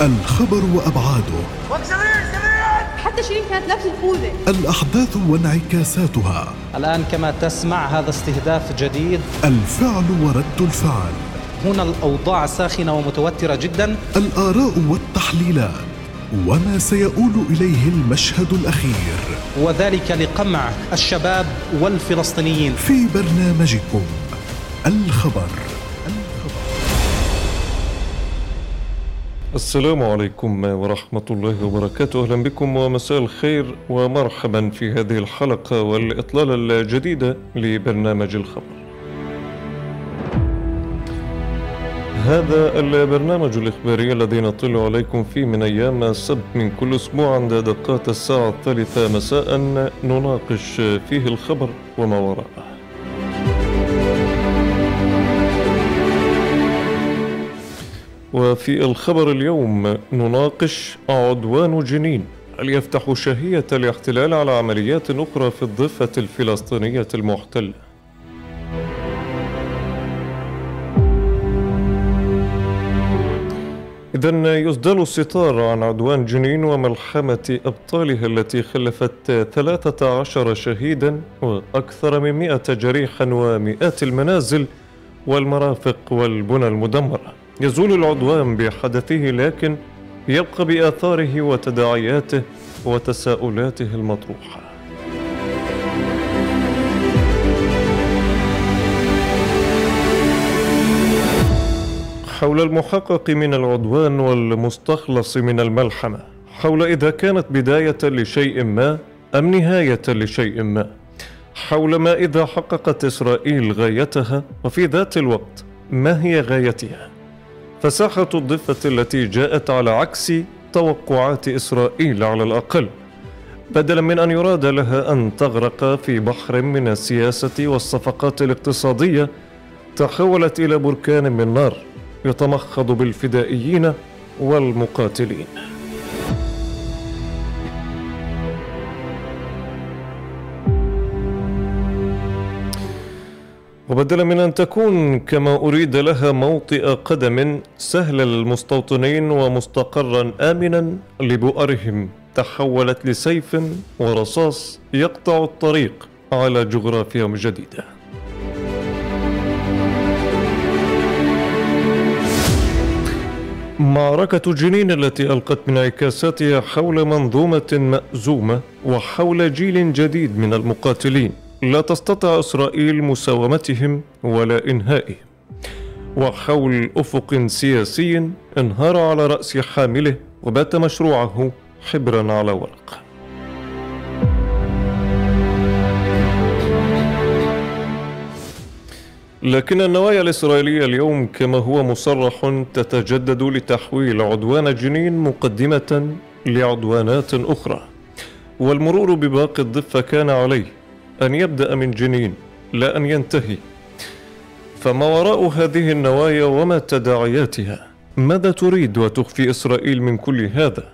الخبر وأبعاده. حتى شيرين كانت لابسه الخوذة. الأحداث وانعكاساتها. الآن كما تسمع هذا استهداف جديد. الفعل ورد الفعل. هنا الأوضاع ساخنة ومتوترة جدا. الآراء والتحليلات. وما سيؤول إليه المشهد الأخير. وذلك لقمع الشباب والفلسطينيين. في برنامجكم الخبر. السلام عليكم ورحمة الله وبركاته. أهلا بكم ومساء الخير ومرحبا في هذه الحلقة والإطلالة الجديدة لبرنامج الخبر. هذا البرنامج الإخباري الذي نطل عليكم فيه من أيام السبت من كل أسبوع عند دقات الساعة الثالثة مساء. نناقش فيه الخبر وما وراءه. وفي الخبر اليوم نناقش عدوان جنين هل يفتح شهية الاحتلال على عمليات أخرى في الضفة الفلسطينية المحتلة؟ إذا يسدل الستار عن عدوان جنين وملحمة أبطالها التي خلفت 13 شهيدا وأكثر من 100 جريحا ومئات المنازل والمرافق والبنى المدمرة. يزول العدوان بحدثه لكن يبقى بآثاره وتداعياته وتساؤلاته المطروحة. حول المحقق من العدوان والمستخلص من الملحمة. حول إذا كانت بداية لشيء ما أم نهاية لشيء ما. حول ما إذا حققت إسرائيل غايتها وفي ذات الوقت ما هي غايتها؟ فساحة الضفة التي جاءت على عكس توقعات إسرائيل على الأقل. بدلا من أن يراد لها أن تغرق في بحر من السياسة والصفقات الاقتصادية تحولت إلى بركان من نار يتمخض بالفدائيين والمقاتلين. وبدلا من أن تكون كما أريد لها موطئ قدم سهل للمستوطنين ومستقرا آمنا لبؤرهم تحولت لسيف ورصاص يقطع الطريق على جغرافيا جديدة. معركة جنين التي ألقت من انعكاساتها حول منظومة مأزومة وحول جيل جديد من المقاتلين. لا تستطيع إسرائيل مساومتهم ولا إنهائهم. وحول أفق سياسي انهار على رأس حامله وبات مشروعه حبرا على ورق. لكن النوايا الإسرائيلية اليوم كما هو مصرح تتجدد لتحويل عدوان جنين مقدمة لعدوانات أخرى. والمرور بباقي الضفة كان عليه أن يبدأ من جنين لا أن ينتهي. فما وراء هذه النوايا وما تداعياتها؟ ماذا تريد وتخفي إسرائيل من كل هذا؟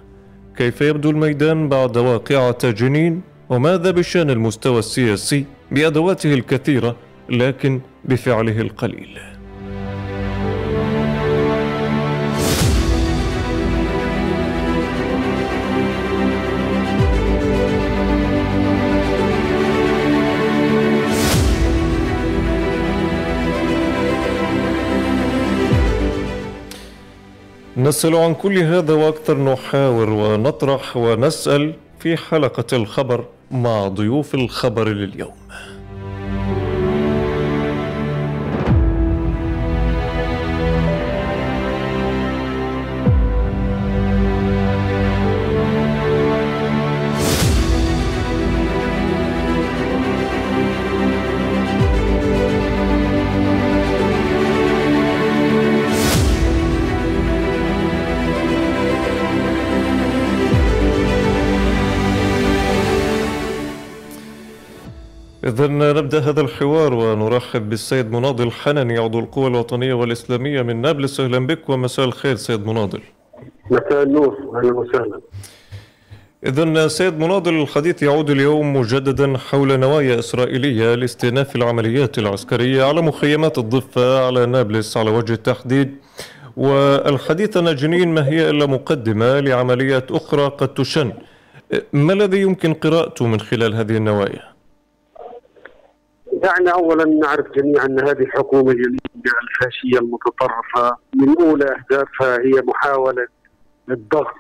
كيف يبدو الميدان بعد واقعة جنين؟ وماذا بشأن المستوى السياسي بأدواته الكثيرة لكن بفعله القليل؟ نسأل عن كل هذا وأكثر نحاور ونطرح ونسأل في حلقة الخبر مع ضيوف الخبر لليوم. إذا نبدأ هذا الحوار ونرحب بالسيد مناضل الحنني عضو القوى الوطنية والإسلامية من نابلس. أهلا بك ومساء الخير سيد مناضل. مساء النور. أهلا وسهلا. إذا سيد مناضل الحديث يعود اليوم مجددا حول نوايا إسرائيلية لاستئناف العمليات العسكرية على مخيمات الضفة على نابلس على وجه التحديد. والحديث عن جنين ما هي إلا مقدمة لعمليات أخرى قد تشن. ما الذي يمكن قراءته من خلال هذه النوايا؟ يعني اولا نعرف جميعا أن هذه الحكومة اليمينيه الفاشية المتطرفة من أولى أهدافها هي محاولة الضغط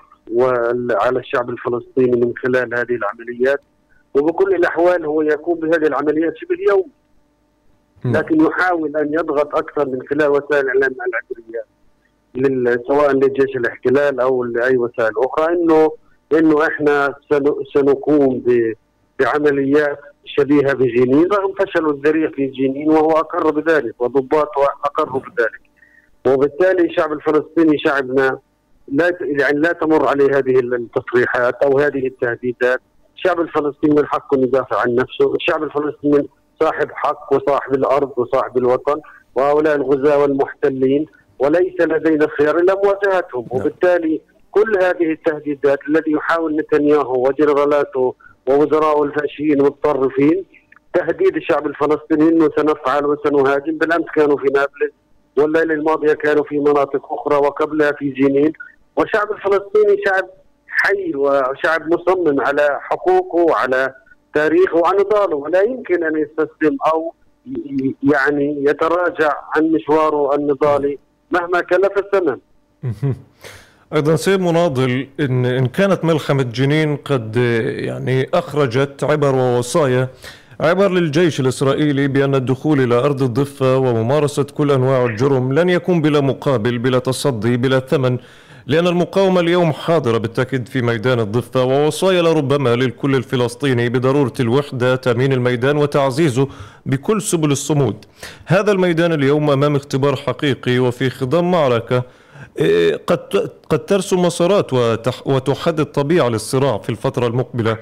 على الشعب الفلسطيني من خلال هذه العمليات وبكل الأحوال هو يقوم بهذه العمليات شبه يوم لكن يحاول أن يضغط أكثر من خلال وسائل الإعلام العبريه سواء لجيش الاحتلال أو لاي وسائل أخرى انه إنه إحنا سنقوم بعمليات شبيهة بجنين رغم فشل الذريع في جنين وهو أقر بذلك وضباطه اقروا بذلك. وبالتالي الشعب الفلسطيني شعبنا لا يعني لا تمر عليه هذه التصريحات أو هذه التهديدات. الشعب الفلسطيني من حقه أن يدافع عن نفسه. الشعب الفلسطيني صاحب حق وصاحب الأرض وصاحب الوطن. وهؤلاء الغزاة والمحتلين وليس لدينا خيار إلا مواجهتهم. نعم. وبالتالي كل هذه التهديدات التي يحاول نتنياهو وجنرالاته ووزراء الفاشيين المتطرفين تهديد الشعب الفلسطيني إنه سنفعل وسنهاجم. بالأمس كانوا في نابلس والليلة الماضية كانوا في مناطق أخرى وقبلها في جنين. والشعب الفلسطيني شعب حي وشعب مصمم على حقوقه وعلى تاريخه وعن نضاله ولا يمكن أن يستسلم أو يعني يتراجع عن مشواره النضالي مهما كلف الثمن. أيضا سيد مناضل إن, إن كانت ملحمة جنين قد يعني أخرجت عبر ووصايا عبر للجيش الإسرائيلي بأن الدخول إلى أرض الضفة وممارسة كل أنواع الجرم لن يكون بلا مقابل بلا تصدي بلا ثمن لأن المقاومة اليوم حاضرة بالتأكيد في ميدان الضفة ووصايا لربما للكل الفلسطيني بضرورة الوحدة تأمين الميدان وتعزيزه بكل سبل الصمود. هذا الميدان اليوم أمام اختبار حقيقي وفي خضم معركة قد قد ترسم مسارات وتحدد طبيعة للصراع في الفترة المقبلة.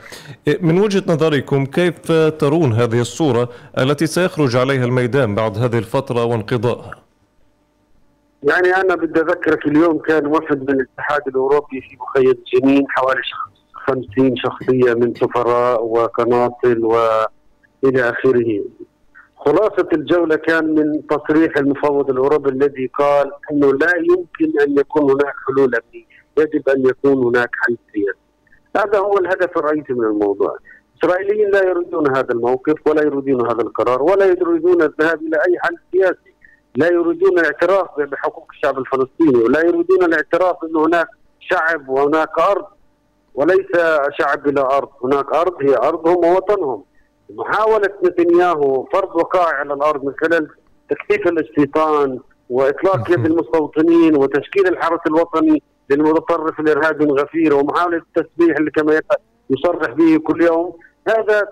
إيه، من وجهة نظركم كيف ترون هذه الصورة التي سيخرج عليها الميدان بعد هذه الفترة وانقضائها؟ يعني أنا بدي أذكرك اليوم كان وفد من الاتحاد الأوروبي في مخيم جنين حوالي 50 شخصية من سفراء وقناصل وإلى آخره. خلاصة الجولة كان من تصريح المفوض الأوروبي الذي قال أنه لا يمكن أن يكون هناك حلول أمنية يجب أن يكون هناك حل سياسي هذا هو الهدف الرئيسي من الموضوع. الإسرائيليين لا يريدون هذا الموقف ولا يريدون هذا القرار ولا يريدون الذهاب إلى أي حل سياسي. لا يريدون الاعتراف بحقوق الشعب الفلسطيني ولا يريدون الاعتراف أن هناك شعب وهناك أرض. وليس شعب بلا أرض. هناك أرض هي أرضهم ووطنهم. محاولة نتنياهو فرض وقائع على الأرض من خلال تكثيف الاستيطان وإطلاق يد المستوطنين وتشكيل الحرس الوطني للمتطرف الارهابي الغفير ومحاولة التسبيح اللي كما يصرح به كل يوم هذا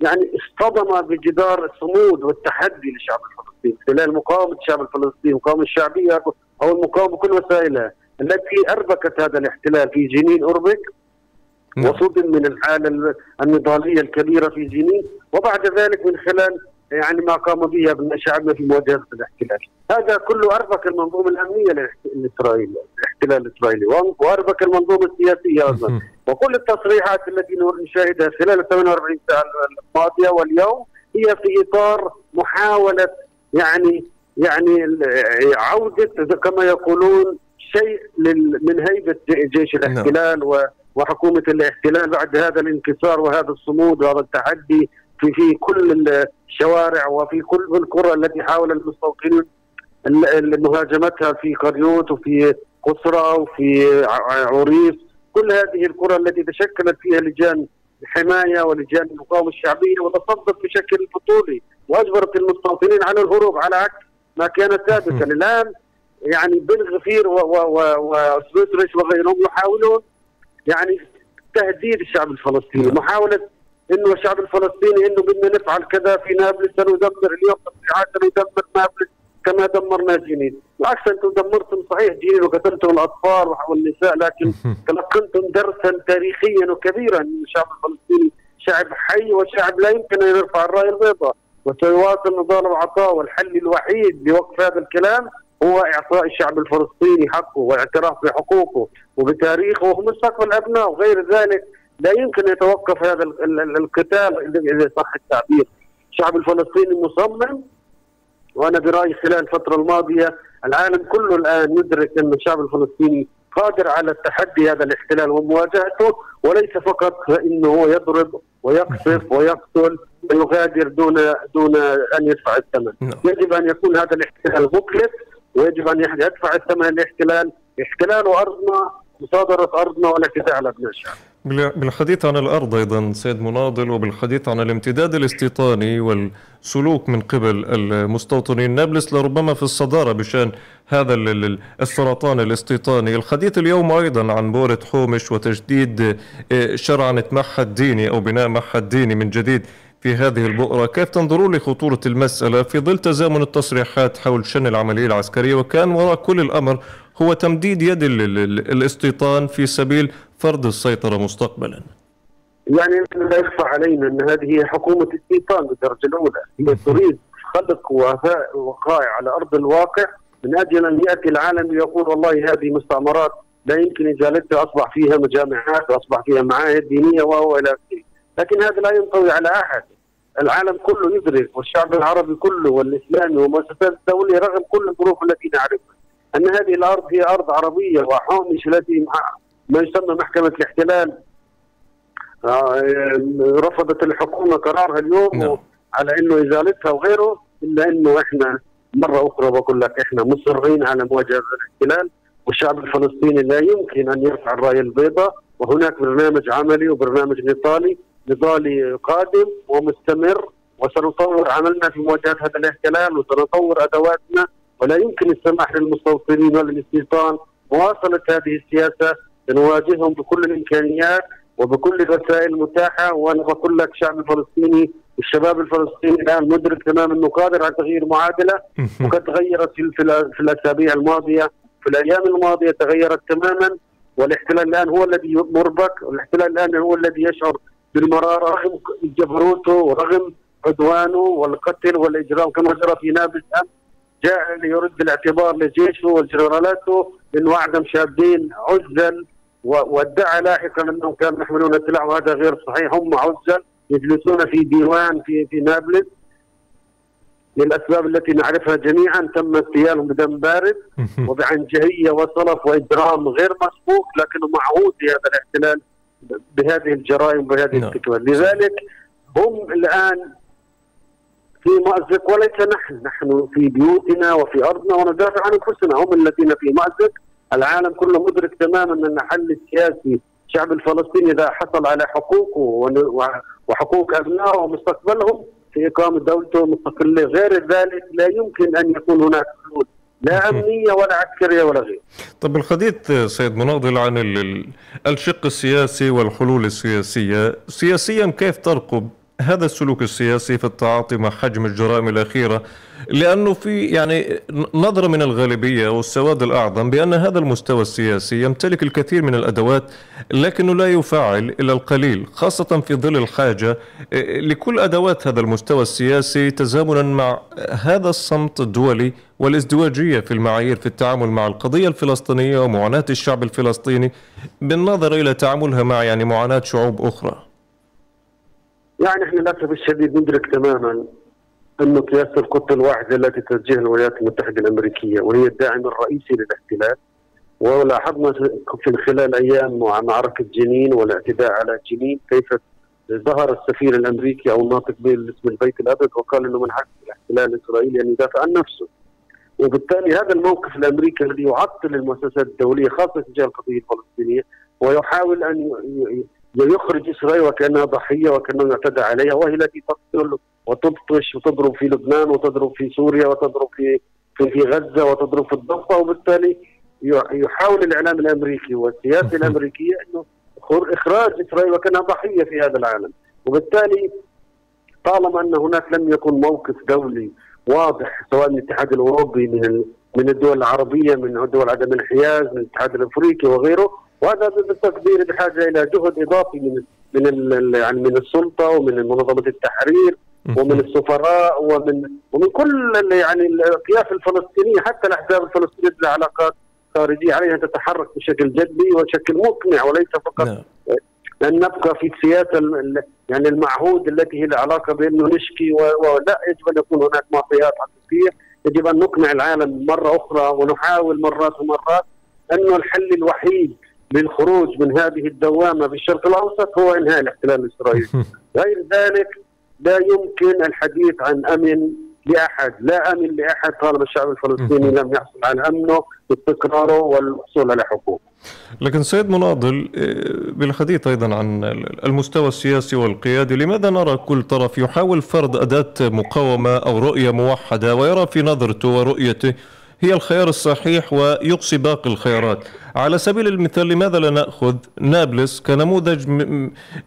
يعني اصطدم بجدار الصمود والتحدي للشعب الفلسطيني خلال مقاومة الشعب الفلسطيني المقاومه الشعبية أو المقاومة بكل وسائلها التي أربكت هذا الاحتلال في جنين نعم. وصدم من الحاله النضالية الكبيرة في جنين وبعد ذلك من خلال يعني ما قام به ابناء شعبنا في مواجهة الاحتلال. هذا كله أربك المنظومة الأمنية الاسرائيليه الاحتلال الإسرائيلي وأربك المنظومة السياسية أيضا وكل التصريحات التي نشاهدها خلال ال 48 ساعة الماضية واليوم هي في إطار محاولة يعني يعني عودة كما يقولون شيء من هيبة جيش نعم. الاحتلال وحكومة الاحتلال بعد هذا الانكسار وهذا الصمود وهذا التحدي في في كل الشوارع وفي كل القرى التي حاول المستوطنين مهاجمتها في قريوت وفي قصرى وفي عريس. كل هذه القرى التي تشكلت فيها لجان حماية ولجان المقاومة الشعبية وتصدت بشكل بطولي وأجبرت المستوطنين على الهروب على عكس ما كان سابقا. الآن يعني بن غفير وسويسرش وغيرهم يحاولون يعني تهديد الشعب الفلسطيني نعم. محاولة إنه الشعب الفلسطيني إنه بدنا نفعل كذا في نابلس سندمر اليوم تصريحات سندمر نابلس كما دمرنا جنين، بالعكس أنتم دمرتم صحيح جنين وقتلتم الأطفال والنساء لكن تلقنتم درسا تاريخيا وكبيرا إن الشعب الفلسطيني شعب حي وشعب لا يمكن أن يرفع الرايه البيضاء وسيواصل نضال وعطاء والحل الوحيد لوقف هذا الكلام هو إعطاء الشعب الفلسطيني حقه واعتراف بحقوقه وبتاريخه ومستقبل أبنائه وغير ذلك لا يمكن يتوقف هذا القتال اذا صح التعبير. الشعب الفلسطيني مصمم وأنا برأيي خلال الفترة الماضية العالم كله الآن يدرك أن الشعب الفلسطيني قادر على التحدي هذا الاحتلال ومواجهته وليس فقط انه يضرب ويقصف ويقتل ويغادر دون دون أن يدفع الثمن، نعم. يجب أن يكون هذا الاحتلال مكلف ويجب أن يدفع الثمن الاحتلال، احتلال ارضنا مصادرة أرضنا والاعتداء على ابناء الشعب. بالحديث عن الأرض أيضا سيد مناضل وبالحديث عن الامتداد الاستيطاني والسلوك من قبل المستوطنين. نابلس لربما في الصدارة بشأن هذا السرطان الاستيطاني. الحديث اليوم أيضا عن بورة حومش وتجديد آه، شرعنة معهد ديني أو بناء معهد ديني من جديد. في هذه البؤرة. كيف تنظرون لخطورة المسألة في ظل تزامن التصريحات حول شن العملية العسكرية؟ وكان وراء كل الأمر هو تمديد يد الاستيطان في سبيل فرض السيطرة مستقبلا. يعني لا يخفى علينا أن هذه هي حكومة استيطان بالدرجة الأولى. هي تريد خلق وقائع على أرض الواقع من أجل أن يأتي العالم ويقول والله هذه مستعمرات لا يمكن إزالتها أصبح فيها مجامعات وأصبح فيها معاهد دينية وهو إلى آخره. لكن هذا لا ينطوي على أحد. العالم كله يدرك والشعب العربي كله والإسلامي ومؤسسات الدولية رغم كل الظروف التي نعرفها أن هذه الأرض هي أرض عربية وحومش التي ما يسمى محكمة الاحتلال آه، رفضت الحكومة قرارها اليوم نعم. على أنه إزالتها وغيره إلا أنه إحنا مرة أخرى بقول لك إحنا مصرين على مواجهة الاحتلال والشعب الفلسطيني لا يمكن أن يرفع الراية البيضاء وهناك برنامج عملي وبرنامج نضالي نضالي قادم ومستمر وسنطور عملنا في مواجهة هذا الاحتلال وسنطور أدواتنا ولا يمكن السماح للمستوطنين ولا للاستيطان مواصلة هذه السياسة. سنواجههم بكل الإمكانيات وبكل الوسائل المتاحة وأنا بقول لك الشعب الفلسطيني والشباب الفلسطيني الآن مدرك تماما أنه قادر على تغيير معادلة. وقد تغيرت في, الأسابيع الماضية في الأيام الماضية تغيرت تماما. والاحتلال الآن هو الذي مربك والاحتلال الآن هو الذي يشعر بالمرارة رغم جبروته ورغم عدوانه والقتل والإجرام كما جرى في نابلس أمس جاء ليرد الاعتبار لجيشه وجنرالاته انه اعدم شابين عزل وادعى لاحقا أنهم كانوا يحملون السلاح وهذا غير صحيح هم عزل يجلسون في ديوان في في نابلس للأسباب التي نعرفها جميعا تم اغتيالهم بدم بارد وبعنجهية وصلف وإجرام غير مسبوق لكنه معهود بهذا الاحتلال بهذه الجرائم وبهذه نعم. التكوين لذلك هم الآن في مأزق وليس نحن. نحن في بيوتنا وفي أرضنا وندافع عن أنفسنا. هم الذين في مأزق. العالم كله مدرك تماما أن الحل السياسي الشعب الفلسطيني إذا حصل على حقوقه وحقوق أبنائه ومستقبلهم في إقامة دولته مستقلة غير ذلك لا يمكن أن يكون هناك لا أمنية ولا عسكرية ولا غير طب الحديث سيد مناضل عن الشق السياسي والحلول السياسية. سياسيا كيف ترقب هذا السلوك السياسي في التعاطي مع حجم الجرائم الأخيرة لأنه في يعني نظرة من الغالبية والسواد الأعظم بأن هذا المستوى السياسي يمتلك الكثير من الأدوات لكنه لا يفعل إلا القليل خاصة في ظل الحاجة لكل أدوات هذا المستوى السياسي تزامنا مع هذا الصمت الدولي والازدواجية في المعايير في التعامل مع القضية الفلسطينية ومعاناة الشعب الفلسطيني بالنظر إلى تعاملها مع يعني معاناة شعوب أخرى. يعني إحنا للأسف الشديد ندرك تماما انه سياسه القطة الواحدة التي توجهها الولايات المتحدة الأمريكية وهي الداعم الرئيسي للاحتلال ولاحظنا في خلال أيام معركة جنين والاعتداء على جنين كيف ظهر السفير الأمريكي أو الناطق باسم البيت الأبيض وقال إنه من حق الاحتلال الاسرائيلي أن يدافع عن نفسه. وبالتالي هذا الموقف الأمريكي الذي يعطل المؤسسات الدولية خاصة تجاه القضية الفلسطينية ويحاول أن يخرج إسرائيل وكأنها ضحية وكأنه اعتدى عليها وهي التي تقتل وتبطش وتضرب في لبنان وتضرب في سوريا وتضرب في في, في غزة وتضرب في الضفة وبالتالي يحاول الإعلام الأمريكي والسياسة الامريكيه إنه إخراج إسرائيل وكأنها ضحية في هذا العالم. وبالتالي طالما أن هناك لم يكن موقف دولي واضح سواء من الاتحاد الأوروبي من من الدول العربية من دول عدم الانحياز من الاتحاد الأفريقي وغيره وهذا بالتقدير بحاجة إلى جهد إضافي من من يعني من السلطة ومن منظمة التحرير ومن السفراء ومن ومن كل يعني القياس الفلسطينيه حتى الأحزاب الفلسطينية لها علاقات خارجية عليها أن تتحرك بشكل جدي وشكل مقنع وليس فقط نعم. أن نبقى في السياسة يعني المعهود التي هي العلاقه بأنه نشكي ولا يجب أن يكون هناك معطيات حقيقية يجب أن نقنع العالم مرة أخرى ونحاول مرات ومرات انه الحل الوحيد للخروج من هذه الدوامة في الشرق الأوسط هو إنهاء الاحتلال الإسرائيلي. غير ذلك لا يمكن الحديث عن أمن لأحد لا أمن لأحد طالما الشعب الفلسطيني لم يحصل على أمنه واستقراره والحصول على حقوق لكن سيد مناضل آه، بالحديث أيضا عن المستوى السياسي والقيادي لماذا نرى كل طرف يحاول فرض أداة مقاومة أو رؤية موحدة ويرى في نظرته ورؤيته هي الخيار الصحيح ويقصي باقي الخيارات. على سبيل المثال لماذا لا نأخذ نابلس كنموذج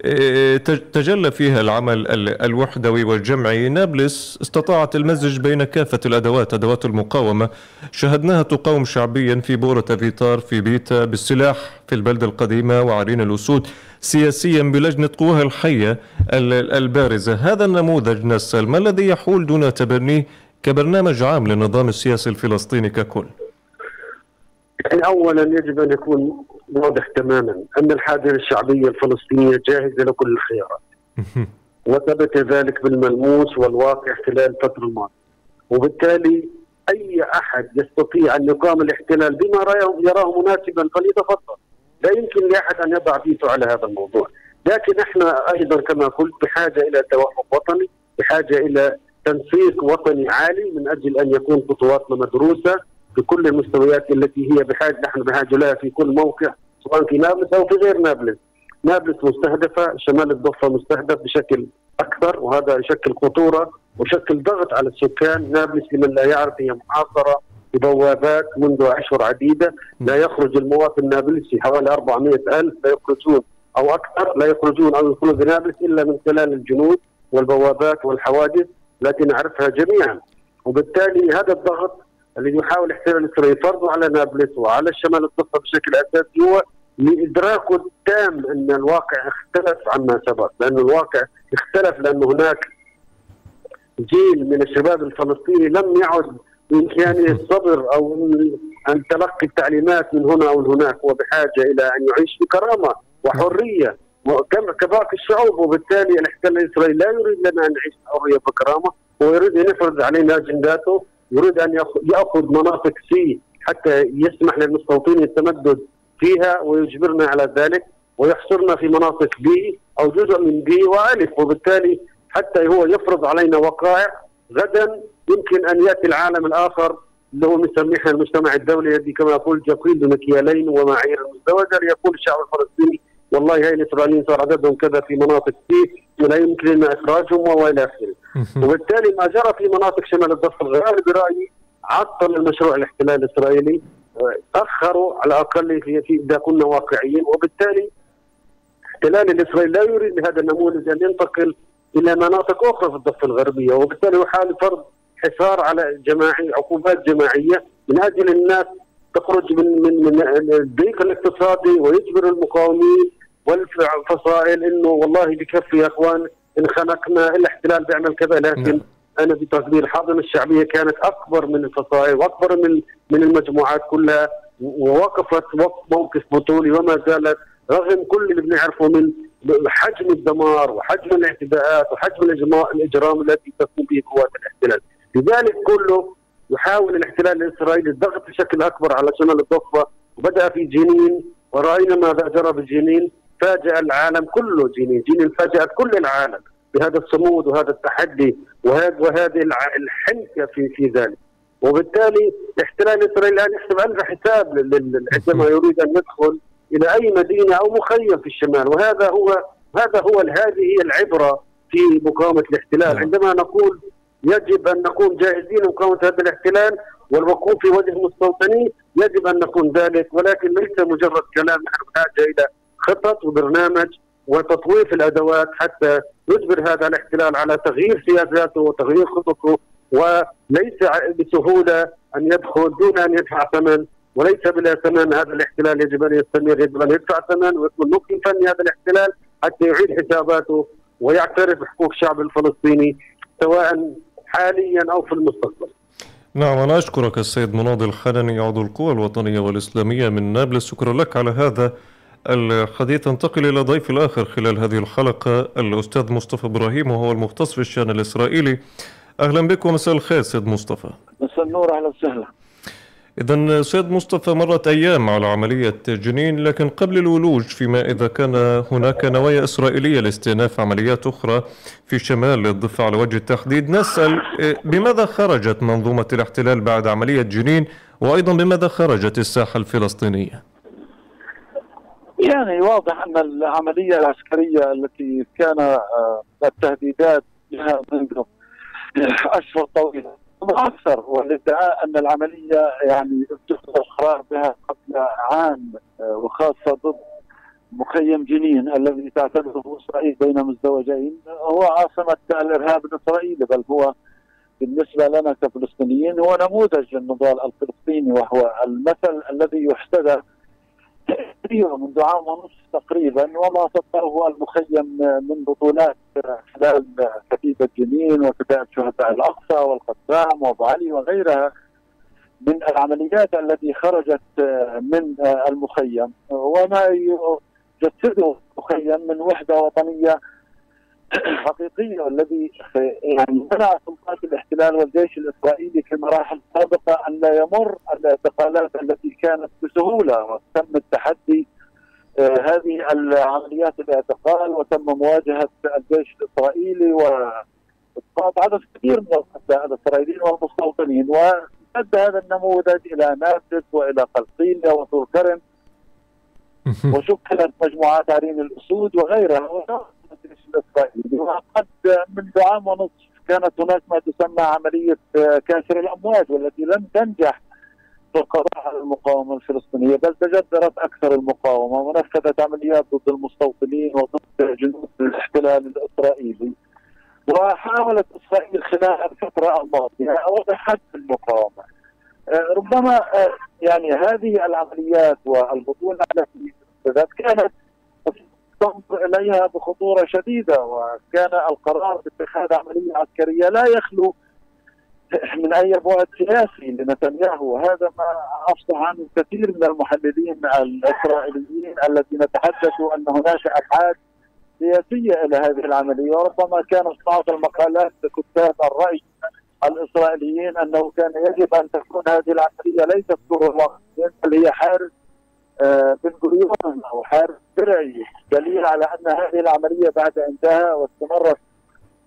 آه، تجلى فيها العمل الوحدوي والجمعي؟ نابلس استطاعت المزج بين كافة الأدوات أدوات المقاومة. شاهدناها تقاوم شعبيا في بورة فيتار في بيتا بالسلاح في البلدة القديمة وعرين الأسود سياسيا بلجنة قواها الحية البارزة. هذا النموذج نسل ما الذي يحول دون تبنيه كبرنامج عام للنظام السياسي الفلسطيني ككل. يعني اولا يجب أن يكون واضح تماما أن الحاضنه الشعبية الفلسطينية جاهزة لكل الخيارات. وثبت ذلك بالملموس والواقع خلال الفترة الماضيه وبالتالي أي أحد يستطيع أن يقام الاحتلال بما يراه مناسبا فليتفضل. لا يمكن لأحد أن يضع فيتو على هذا الموضوع. لكن إحنا أيضا كما قلت بحاجة إلى توافق وطني بحاجة إلى تنسيق وطني عالي من أجل أن يكون خطواتنا مدروسة في كل المستويات التي هي بحاجة نحن بحاجة لها في كل موقع سواء في نابلس أو في غير نابلس. نابلس مستهدفة، شمال الضفة مستهدف بشكل أكثر وهذا يشكل خطورة ويشكل ضغط على السكان، نابلس لمن لا يعرف هي محاصرة ببوابات منذ اشهر عديدة، لا يخرج المواطن النابلسي حوالي 400 ألف لا يخرجون أو أكثر لا يخرجون أو يدخلون بنابلس إلا من خلال الجنود والبوابات والحواجز التي نعرفها جميعا. وبالتالي هذا الضغط الذي يحاول إحتلال الإسرائيلي فرضه على نابلس وعلى الشمال الضفه بشكل أساسي هو لادراكه التام أن الواقع اختلف عما سبق، لأن الواقع اختلف لأن هناك جيل من الشباب الفلسطيني لم يعد بإمكانه الصبر أو أن تلقي التعليمات من هنا أو هناك هو بحاجة إلى أن يعيش بكرامة وحرية. كباقي الشعوب وبالتالي الاحتلال الاسرائيلي لا يريد لنا أن نعيش حريه بكرامة هو يريد أن يفرض علينا أجنداته يريد أن ياخذ مناطق C حتى يسمح للمستوطنين التمدد فيها ويجبرنا على ذلك ويحصرنا في مناطق B أو جزء من B وألف. وبالتالي حتى هو يفرض علينا وقائع غدا يمكن أن يأتي العالم الآخر اللي هو مسميه المجتمع الدولي الذي كما يقول يكيل بمكيالين ومعايير مزدوجه ليقول الشعب الفلسطيني والله هاي الإسرائيليين صار عددهم كذا في مناطق سي ولا يمكن لنا إخراجهم والى آخره. وبالتالي ما جرى في مناطق شمال الضفة الغربي برأيي عطل المشروع الاحتلال الإسرائيلي اخروا على الأقل في, في إذا كنا واقعيين. وبالتالي احتلال الاسرائيلي لا يريد بهذا النموذج أن ينتقل إلى مناطق أخرى في الضفة الغربية. وبالتالي يحاول فرض حصار على جماعي عقوبات جماعية من أجل الناس تخرج من من من الضيق الاقتصادي ويجبر المقاومين والفصائل إنه والله بكفي يا إخوان انخنقنا الاحتلال بيعمل كذا لكن نعم. أنا بتقدير الحاضنة الشعبية كانت أكبر من الفصائل وأكبر من من المجموعات كلها ووقفت موقف بطولي وما زالت رغم كل اللي بنعرفه من حجم الدمار وحجم الاعتداءات وحجم الإجرام التي تقوم به قوات الاحتلال لذلك كله يحاول الاحتلال الإسرائيلي الضغط بشكل أكبر على شمال الضفة وبدأ في جنين ورأينا ماذا جرى بجنين فاجأ العالم كله جنين جنين فاجأت كل العالم بهذا الصمود وهذا التحدي وهذه الحنكة في في ذلك. وبالتالي احتلال إسرائيل الآن يحسب الف حساب عندما يريد أن يدخل إلى أي مدينة أو مخيم في الشمال. وهذا هو هذا هو هذه هي العبرة في مقاومة الاحتلال. نعم. عندما نقول يجب أن نكون جاهزين لمقاومة هذا الاحتلال والوقوف في وجه المستوطنين يجب أن نكون ذلك ولكن ليس مجرد كلام نحن بحاجه إلى خطط وبرنامج وتطوير الأدوات حتى يجبر هذا الاحتلال على تغيير سياساته وتغيير خططه وليس بسهولة أن يدخل دون أن يدفع ثمن وليس بلا ثمن هذا الاحتلال يجب أن يستمر يجب أن يدفع ثمن ويكون مكلفا لهذا الاحتلال حتى يعيد حساباته ويعترف بحقوق الشعب الفلسطيني سواء حاليا أو في المستقبل. نعم أنا أشكرك السيد مناضل الحنني عضو القوى الوطنية والإسلامية من نابلس شكرا لك على هذا الحديث انتقل إلى ضيف الآخر خلال هذه الحلقة الأستاذ مصطفى إبراهيم وهو المختص في الشأن الإسرائيلي. أهلا بك ومساء الخير سيد مصطفى. مساء النور أهلا وسهلا. إذا سيد مصطفى مرت أيام على عملية جنين لكن قبل الولوج فيما إذا كان هناك نوايا إسرائيلية لاستئناف عمليات أخرى في شمال الضفة على وجه التحديد نسأل بماذا خرجت منظومة الاحتلال بعد عملية جنين؟ وأيضا بماذا خرجت الساحة الفلسطينية؟ يعني واضح أن العملية العسكرية التي كان آه، التهديدات لها منذ أشهر طويلة. أكثر والادعاء أن العملية يعني اتخذ القرار بها قبل عام آه، وخاصة ضد مخيم جنين الذي تعتبره إسرائيل بين مزدوجين هو عاصمة الإرهاب الإسرائيلي بل هو بالنسبة لنا كفلسطينيين هو نموذج للنضال الفلسطيني وهو المثل الذي يحتذى منذ عام ونصف تقريبا وما سطره المخيم من بطولات خلال كتيبة جنين وكتائب شهداء الأقصى والقسام وأبو علي وغيرها من العمليات التي خرجت من المخيم. وما يجسده المخيم من وحدة وطنية حقيقية والذي يعني منع سلطات الاحتلال والجيش الإسرائيلي في مراحل سابقة أن لا يمر الاعتقالات التي كانت بسهولة وتم التحدي آه، هذه العمليات الاعتقال وتم مواجهة الجيش الإسرائيلي وإسقاط عدد كبير من القتلى الإسرائيليين والمستوطنين. وامتد هذا النموذج إلى نابلس وإلى قلقيلية وطول كرم وشكلت مجموعات عرين الأسود وغيرها. الجيش الاسرائيلي وقد منذ عام ونصف. كانت هناك ما تسمى عملية كاسر الامواج والتي لم تنجح في القضاء على المقاومة الفلسطينية بل تجذرت أكثر المقاومة. ونفذت عمليات ضد المستوطنين وضد جنود الاحتلال الإسرائيلي. وحاولت إسرائيل خلال الفترة الماضية وضع حد المقاومة. ربما يعني هذه العمليات والبطولة التي كانت تنظر إليها بخطورة شديدة وكان القرار باتخاذ عملية عسكرية لا يخلو من أي بعد سياسي لنتنياهو وهذا ما أفصح عنه كثير من المحللين الإسرائيليين الذين تحدثوا أن هناك ابعاد سياسية إلى هذه العملية وربما كانت بعض المقالات لكتاب الرأي الإسرائيليين أنه كان يجب أن تكون هذه العملية ليست دور الواقعين بل هي حارس بن غوريون أو حارس درعي دليل على أن هذه العملية بعد انتهاء واستمرت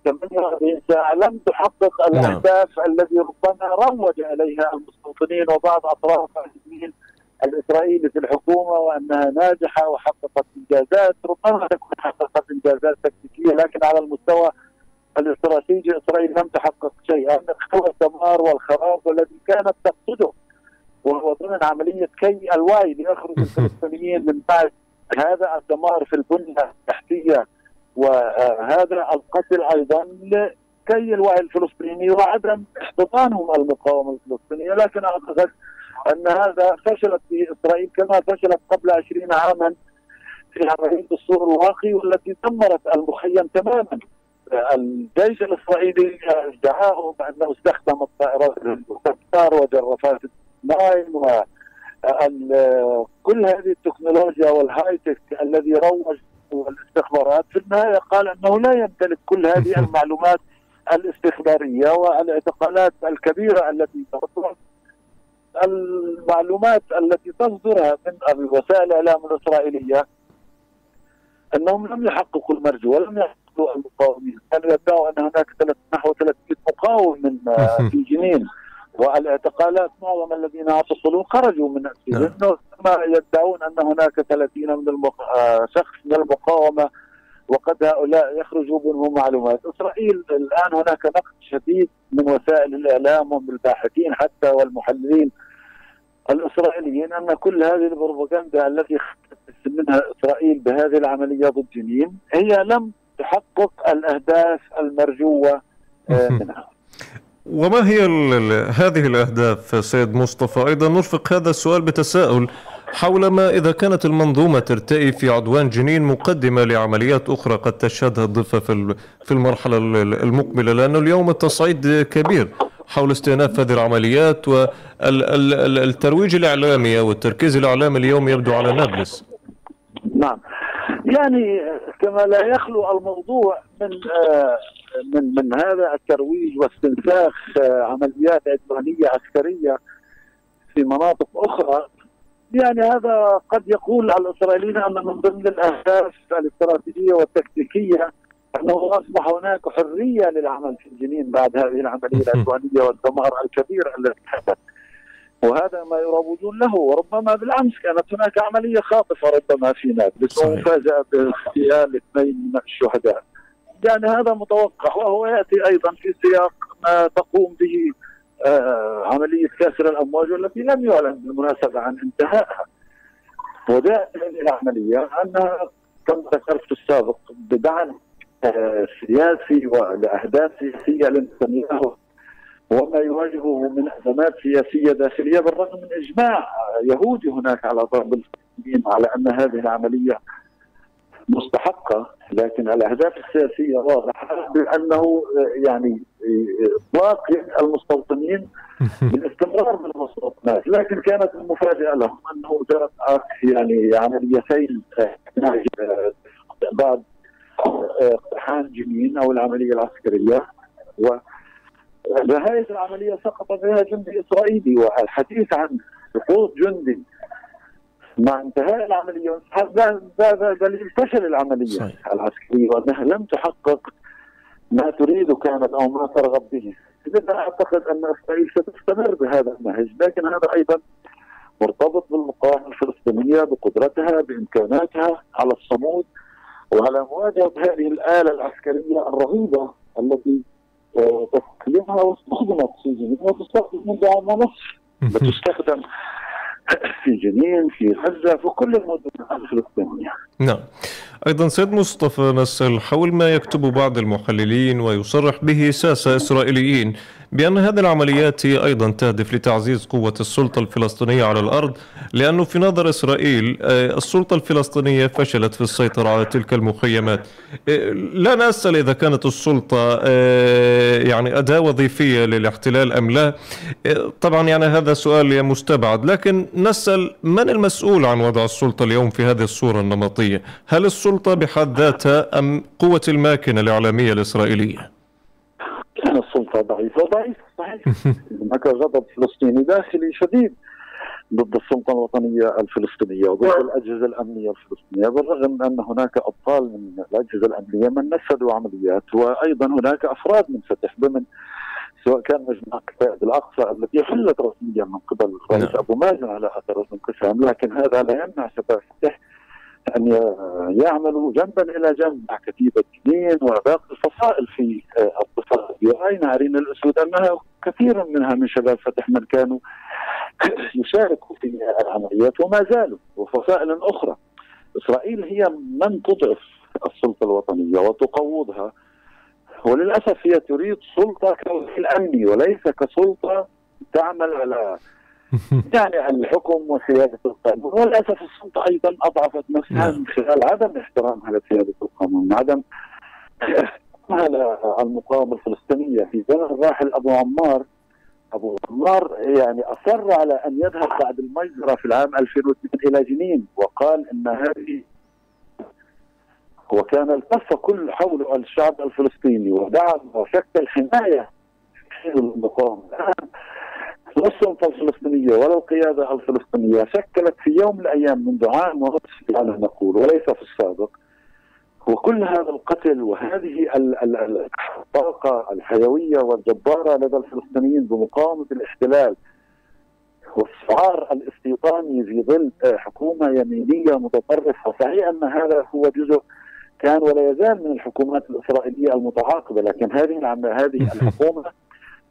48 ساعة لم تحقق نعم. الأهداف نعم. الذي ربما روج اليها المستوطنين وبعض أطراف الدين الإسرائيلي في الحكومة وأنها ناجحة وحققت إنجازات ربما تكون حققت إنجازات تكتيكية لكن على المستوى الاستراتيجي إسرائيل لم تحقق شيئا هو الدمار والخراب والذي كانت تقصده وهو ضمن عملية كي الوعي ليخرج الفلسطينيين من بعد هذا الدمار في البنية التحتية. وهذا القتل أيضا لكي الوعي الفلسطيني وعدم احتضانهم المقاومة الفلسطينية. لكن أعتقد أن هذا فشلت في إسرائيل كما فشلت قبل 20 عاما في عمليه السور الواقي والتي دمرت المخيم تماما. الجيش الإسرائيلي ادعاه بأنه استخدم الطائرات الهليكوبتر وجرافات النايم و كل هذه التكنولوجيا والهاي تك الذي روج الاستخبارات في النهاية قال أنه لا يمتلك كل هذه المعلومات الاستخبارية والاعتقالات الكبيرة التي تصدر المعلومات التي تصدرها من وسائل الإعلام الإسرائيلية أنهم لم يحققوا المرجو ولم يحققوا المقاومين، كانوا يدعوا أن هناك نحو 300 مقاوم من في جنين. والاعتقالات معظم الذين اعتقلوا خرجوا من السجن نعم. ما يدعون أن هناك 30 من المق... آه، شخص من المقاومة وقد هؤلاء يخرجوا منهم معلومات، إسرائيل الآن هناك نقد شديد من وسائل الإعلام ومن الباحثين حتى والمحللين الإسرائيليين أن كل هذه البروباغندا التي منها إسرائيل بهذه العملية ضد جنين هي لم تحقق الأهداف المرجوة آه، منها. وما هي هذه الأهداف سيد مصطفى؟ أيضا نرفق هذا السؤال بتساؤل حول ما إذا كانت المنظومة ترتئي في عدوان جنين مقدمة لعمليات أخرى قد تشهدها الضفة في المرحلة المقبلة لأنه اليوم التصعيد كبير حول استئناف هذه العمليات والترويج الإعلامي والتركيز الإعلامي اليوم يبدو على نابلس. نعم. يعني كما لا يخلو الموضوع من آه، من من هذا الترويج واستنساخ آه، عمليات عدوانية عسكرية في مناطق أخرى يعني هذا قد يقول على الاسرائيليين أن من ضمن الأهداف الاستراتيجية والتكتيكية أنه أصبح هناك حرية للعمل في جنين بعد هذه العملية العدوانية والدمار الكبير الذي حدث. وهذا ما يروجون له وربما بالأمس كانت هناك عملية خاطفة ربما في نابلس ومفاجاه باغتيال اثنين من الشهداء. يعني هذا متوقع وهو يأتي أيضا في سياق ما تقوم به آه عملية كسر الأمواج والتي لم يعلن بالمناسبة عن انتهائها. وداء هذه العملية انها كما ذكرت في السابق بدعم آه سياسي ولاهداف سياسيه لنتنياهو وما يواجهه من أزمات سياسية داخلية بالرغم من إجماع يهودي هناك على ضرب الفلسطينيين على أن هذه العملية مستحقة لكن الأهداف السياسية واضحة بانه يعني اطلاق المستوطنين بالاستمرار بالمستوطنات لكن كانت المفاجأة لهم أنه جرت يعني عمليتين بعد اقتحام جنين أو العملية العسكرية. و نهاية العملية سقط بها جندي إسرائيلي والحديث عن سقوط جندي مع انتهاء العملية. هذا دليل فشل العملية. صحيح. العسكرية وأنها لم تحقق ما تريد كانت أو ما ترغب به. إذا أعتقد أن إسرائيل ستستمر بهذا النهج لكن هذا أيضا مرتبط بالمقاومة الفلسطينية بقدرتها بإمكاناتها على الصمود وعلى مواجهة هذه الآلة العسكرية الرهيبة التي تسليمها واستخدمت في جنين وتستخدم منذ عام ونصف. بتستخدم في جنين في غزه في كل المدن الفلسطينيه. نعم. أيضا سيد مصطفى نسأل حول ما يكتب بعض المحللين ويصرح به ساسة إسرائيليين بأن هذه العمليات أيضا تهدف لتعزيز قوة السلطة الفلسطينية على الأرض لأنه في نظر إسرائيل آه، السلطة الفلسطينية فشلت في السيطرة على تلك المخيمات. آه، لا نسأل إذا كانت السلطة آه، يعني أداة وظيفية للاحتلال أم لا. طبعا يعني هذا سؤال مستبعد لكن نسأل من المسؤول عن وضع السلطة اليوم في هذه الصورة النمطية؟ هل السلطة بحد ذاتها أم قوة الماكنة الإعلامية الإسرائيلية؟ كان السلطه ضعيفه ضعيفه صحيح هناك غضب فلسطيني داخلي شديد ضد السلطه الوطنيه الفلسطينيه وضد. الأجهزة الأمنية الفلسطينيه بالرغم أن هناك أبطال من الأجهزة الأمنية من نفذوا عمليات وأيضا هناك أفراد من فتح ضمن سواء كان مجمع قائد الأقصى التي حلت رسميا من قبل الرئيس نعم. أبو مازن على أثر الانقسام لكن هذا لا يمنع شباب فتح أن يعملوا جنبا إلى جنب مع كتيبة جنين وباقي الفصائل في الضفه راينا عرين الأسود؟ أنها كثير منها من شباب فتح من كانوا يشاركوا في العمليات وما زالوا وفصائل أخرى. إسرائيل هي من تضعف السلطة الوطنية وتقوضها. وللأسف هي تريد سلطة كوكيل وليس كسلطة تعمل على يعني الحكم وسيادة القانون وللأسف السلطه أيضا أضعفت نفسها نعم. من خلال عدم احترامها لسياده القانون عدم على المقاومة الفلسطينية في زمن الراحل أبو عمار أبو عمار يعني أصر على أن يذهب بعد المجزرة في العام 2002 إلى جنين وقال إن هذه وكان التف كل حول الشعب الفلسطيني ودعم وشكل حمايه المقاومة الآن لا السلطه الفلسطينية ولا القياده الفلسطينيه شكلت في يوم من الأيام منذ عام ونصف على نقول وليس في السابق وكل هذا القتل وهذه الطاقة الحيوية والجبارة لدى الفلسطينيين بمقاومة الاحتلال والشعار الاستيطاني في ظل حكومة يمينية متطرفة صحيح أن هذا هو جزء كان ولا يزال من الحكومات الإسرائيلية المتعاقبة لكن هذه هذه الحكومة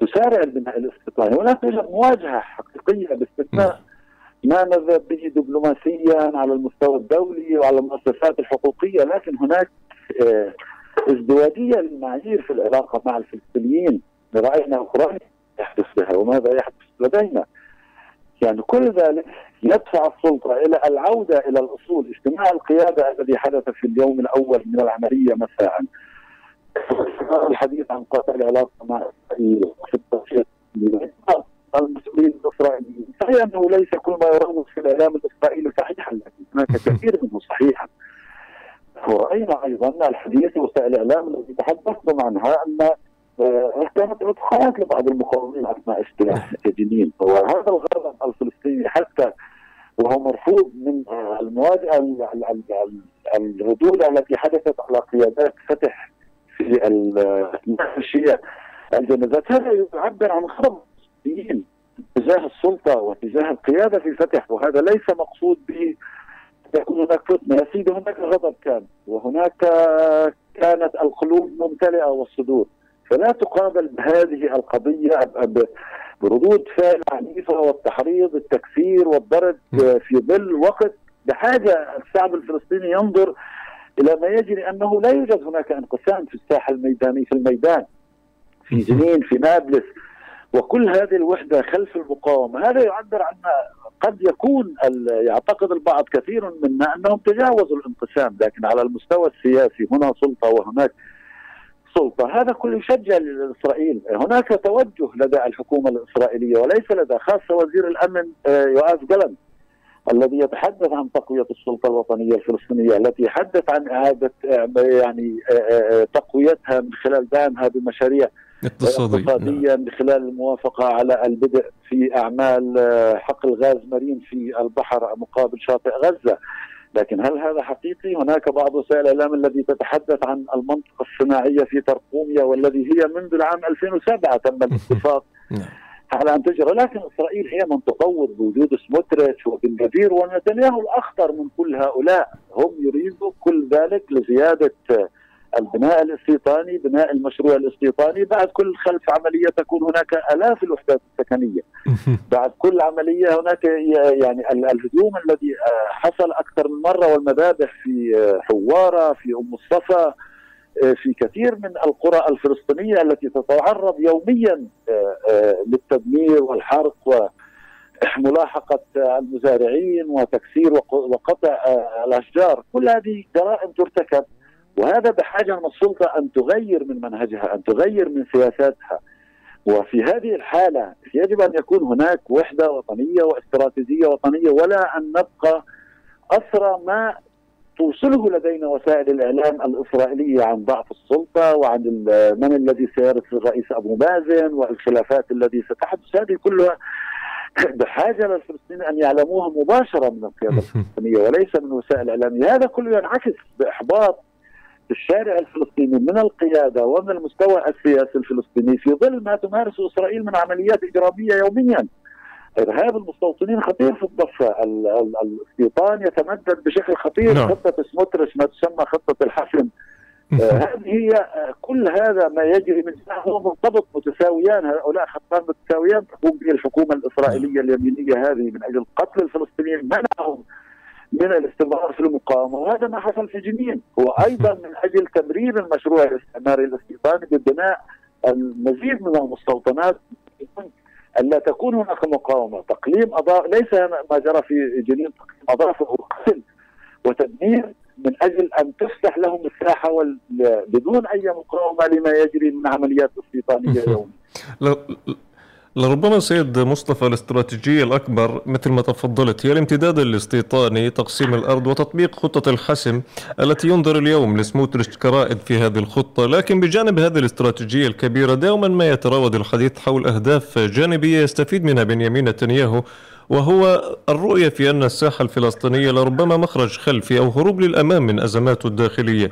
تسارع البناء الاستيطاني ولا توجد مواجهة حقيقية باستثناء ما نذهب به دبلوماسيا على المستوى الدولي وعلى المؤسسات الحقوقية لكن هناك آه، ازدواجية للمعايير في العلاقة مع الفلسطينيين. رأينا أوكرانيا يحدث بها وماذا يحدث لدينا. يعني كل ذلك يدفع السلطة إلى العودة إلى الأصول. اجتماع القيادة الذي حدث في اليوم الأول من العملية مساء. الحديث عن قطع العلاقه مع إسرائيل في التوفيق المسؤولين الإسرائيليين صحيح أنه ليس كل ما يروج في الإعلام الإسرائيلي صحيحا لكن هناك كثير منه صحيحا. ورأينا أيضا الحديث وسائل الإعلام التي تحدثتم عنها أن آه، كانت ادخالات لبعض المقاومين اثناء اجتياح جنين وهذا الغرض الفلسطيني حتى وهو مرفوض من آه، المواجهة الردود التي حدثت على قيادات فتح في الشيعة الجنازات هذا يعبر عن غضب الفلسطينيين تجاه السلطة وتجاه القيادة في فتح وهذا ليس مقصود به. يكون هناك فتنة يا سيدي هناك غضب كان وهناك كانت القلوب ممتلئة والصدور. فلا تقابل بهذه القضية بردود فعل عنيفة والتحريض التكفير والضرب في ظل وقت. بحاجة الشعب الفلسطيني ينظر إلى ما يجري أنه لا يوجد هناك انقسام في الساحة الميدانيه في الميدان في جنين في نابلس وكل هذه الوحدة خلف المقاومة. هذا يعبر عن قد يكون يعتقد البعض كثير منا أنهم تجاوزوا الانقسام لكن على المستوى السياسي هنا سلطة وهناك سلطة. هذا كله يشجع لإسرائيل. هناك توجه لدى الحكومة الإسرائيلية وليس لدى خاصة وزير الأمن آه، يؤاف جلن. الذي يتحدث عن تقوية السلطة الوطنية الفلسطينية التي يتحدث عن إعادة آه، يعني تقويتها من خلال دعمها بمشاريع اقتصادية, اقتصادية من خلال الموافقة على البدء في أعمال حقل غاز مرين في البحر مقابل شاطئ غزة لكن هل هذا حقيقي؟ هناك بعض وسائل الاعلام التي تتحدث عن المنطقة الصناعية في ترقوميا والذي هي منذ العام 2007 تم الاتفاق نعم. على أن تجرى، لكن إسرائيل هي من تطور بوجود سموتريتش وبن جفير ونتنياهو الأخطر من كل هؤلاء، هم يريدوا كل ذلك لزيادة البناء الاستيطاني بناء المشروع الاستيطاني بعد كل خلف عملية تكون هناك آلاف الوحدات السكنية. بعد كل عملية هناك يعني الهجوم الذي آه، حصل أكثر من مرة والمذابح في آه، حوارة في أم الصفا في كثير من القرى الفلسطينية التي تتعرض يوميا للتدمير والحرق و ملاحقة المزارعين وتكسير وقطع الأشجار كل هذه جرائم ترتكب وهذا بحاجة من السلطة أن تغير من منهجها، أن تغير من سياساتها. وفي هذه الحالة يجب أن يكون هناك وحدة وطنية واستراتيجية وطنية ولا أن نبقى أسرى ما توصله لدينا وسائل الإعلام الإسرائيلية عن ضعف السلطة وعن من الذي سيرث الرئيس أبو مازن والخلافات التي ستحدث هذه كلها بحاجة للفلسطينيين أن يعلموها مباشرة من القيادة الفلسطينية وليس من وسائل الاعلام، هذا كله ينعكس بإحباط الشارع الفلسطيني من القيادة ومن المستوى السياسي الفلسطيني في ظل ما تمارسه إسرائيل من عمليات إجرامية يوميا. إرهاب المستوطنين خطير في الضفة. الاستيطان يتمدد بشكل خطير. نعم. خطة سموترش ما تسمى خطة الحسم آه هذه هي آه كل هذا ما يجري من هو مرتبط متساويان. هؤلاء خطان متساويان. تقوم به الحكومة الإسرائيلية اليمينية هذه من أجل قتل الفلسطينيين. منعهم من الاستمرار في المقاومة. وهذا ما حصل في جنين. هو أيضا من أجل تمرير المشروع الاستعماري الاستيطاني ببناء المزيد من المستوطنات. الا تكون هناك مقاومة. تقليم اضاء ليس ما جرى في جنين تقليم أضافه قتل وتدمير من أجل أن تفتح لهم الساحة بدون أي مقاومة لما يجري من عمليات استيطانية يوميا. لربما سيد مصطفى الاستراتيجية الأكبر مثل ما تفضلت هي الامتداد الاستيطاني تقسيم الأرض وتطبيق خطة الحسم التي ينظر اليوم لسموتريتش كرائد في هذه الخطة. لكن بجانب هذه الاستراتيجية الكبيرة دوما ما يتراود الحديث حول أهداف جانبية يستفيد منها بنيامين نتنياهو وهو الرؤية في أن الساحة الفلسطينية لربما مخرج خلفي أو هروب للأمام من أزماته الداخلية.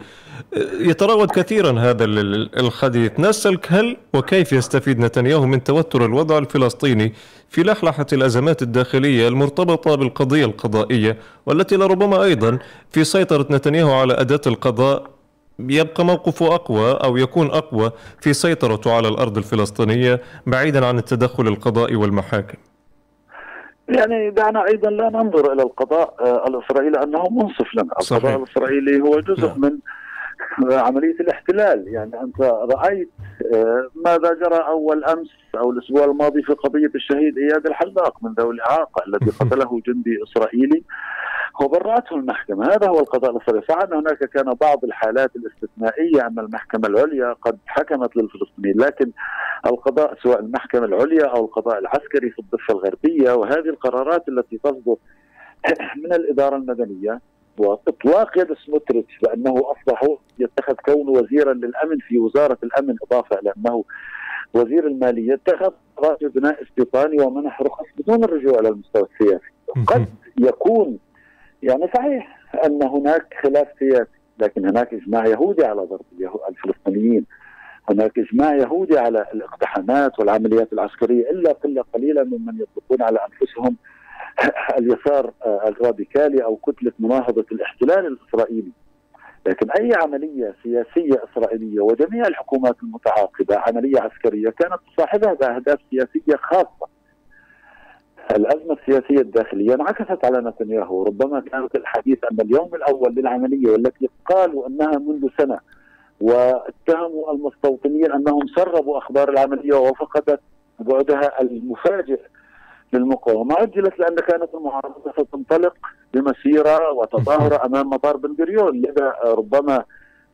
يتراود كثيرا هذا الحديث نسألك هل وكيف يستفيد نتنياهو من توتر الوضع الفلسطيني في لحلحة الأزمات الداخلية المرتبطة بالقضية القضائية والتي لربما أيضا في سيطرة نتنياهو على أداة القضاء يبقى موقفه أقوى أو يكون أقوى في سيطرته على الأرض الفلسطينية بعيدا عن التدخل القضائي والمحاكم يعني دعنا أيضا لا ننظر إلى القضاء آه، الإسرائيلي أنه منصف لنا، صحيح. القضاء الإسرائيلي هو جزء نعم. من عملية الاحتلال، يعني أنت رأيت آه، ماذا جرى أول أمس أو الأسبوع الماضي في قضية الشهيد إياد الحلاق من ذوي الإعاقة الذي قتله جندي إسرائيلي؟ وبرأته المحكمة. هذا هو القضاء الإسرائيلي أن هناك كان بعض الحالات الاستثنائية أن المحكمة العليا قد حكمت للفلسطينيين لكن القضاء سواء المحكمة العليا أو القضاء العسكري في الضفة الغربية وهذه القرارات التي تصدر من الإدارة المدنية واطلاق يد سموتريتش لأنه أصبح يتخذ كونه وزيرا للأمن في وزارة الأمن إضافة إلى أنه وزير المالية اتخذ قرار بناء استيطاني ومنح رخص بدون الرجوع إلى المستوى السياسي. قد يكون يعني صحيح أن هناك خلاف سياسي لكن هناك إجماع يهودي على ضرب الفلسطينيين. هناك إجماع يهودي على الإقتحامات والعمليات العسكرية إلا قلة قليلة ممن يطلقون على أنفسهم اليسار الراديكالي أو كتلة مناهضة الاحتلال الإسرائيلي لكن أي عملية سياسية إسرائيلية وجميع الحكومات المتعاقبة عملية عسكرية كانت تصاحبها بأهداف سياسية خاصة. الأزمة السياسية الداخلية انعكست على نتنياهو، ربما كانت الحديث ان اليوم الأول للعملية والتي قالوا أنها منذ سنة واتهموا المستوطنين أنهم سربوا أخبار العملية وفقدت بعدها المفاجئ للمقاومة. اجلت لأن كانت المعارضه ستنطلق بمسيرة وتظاهرة أمام مطار بن غوريون لذا ربما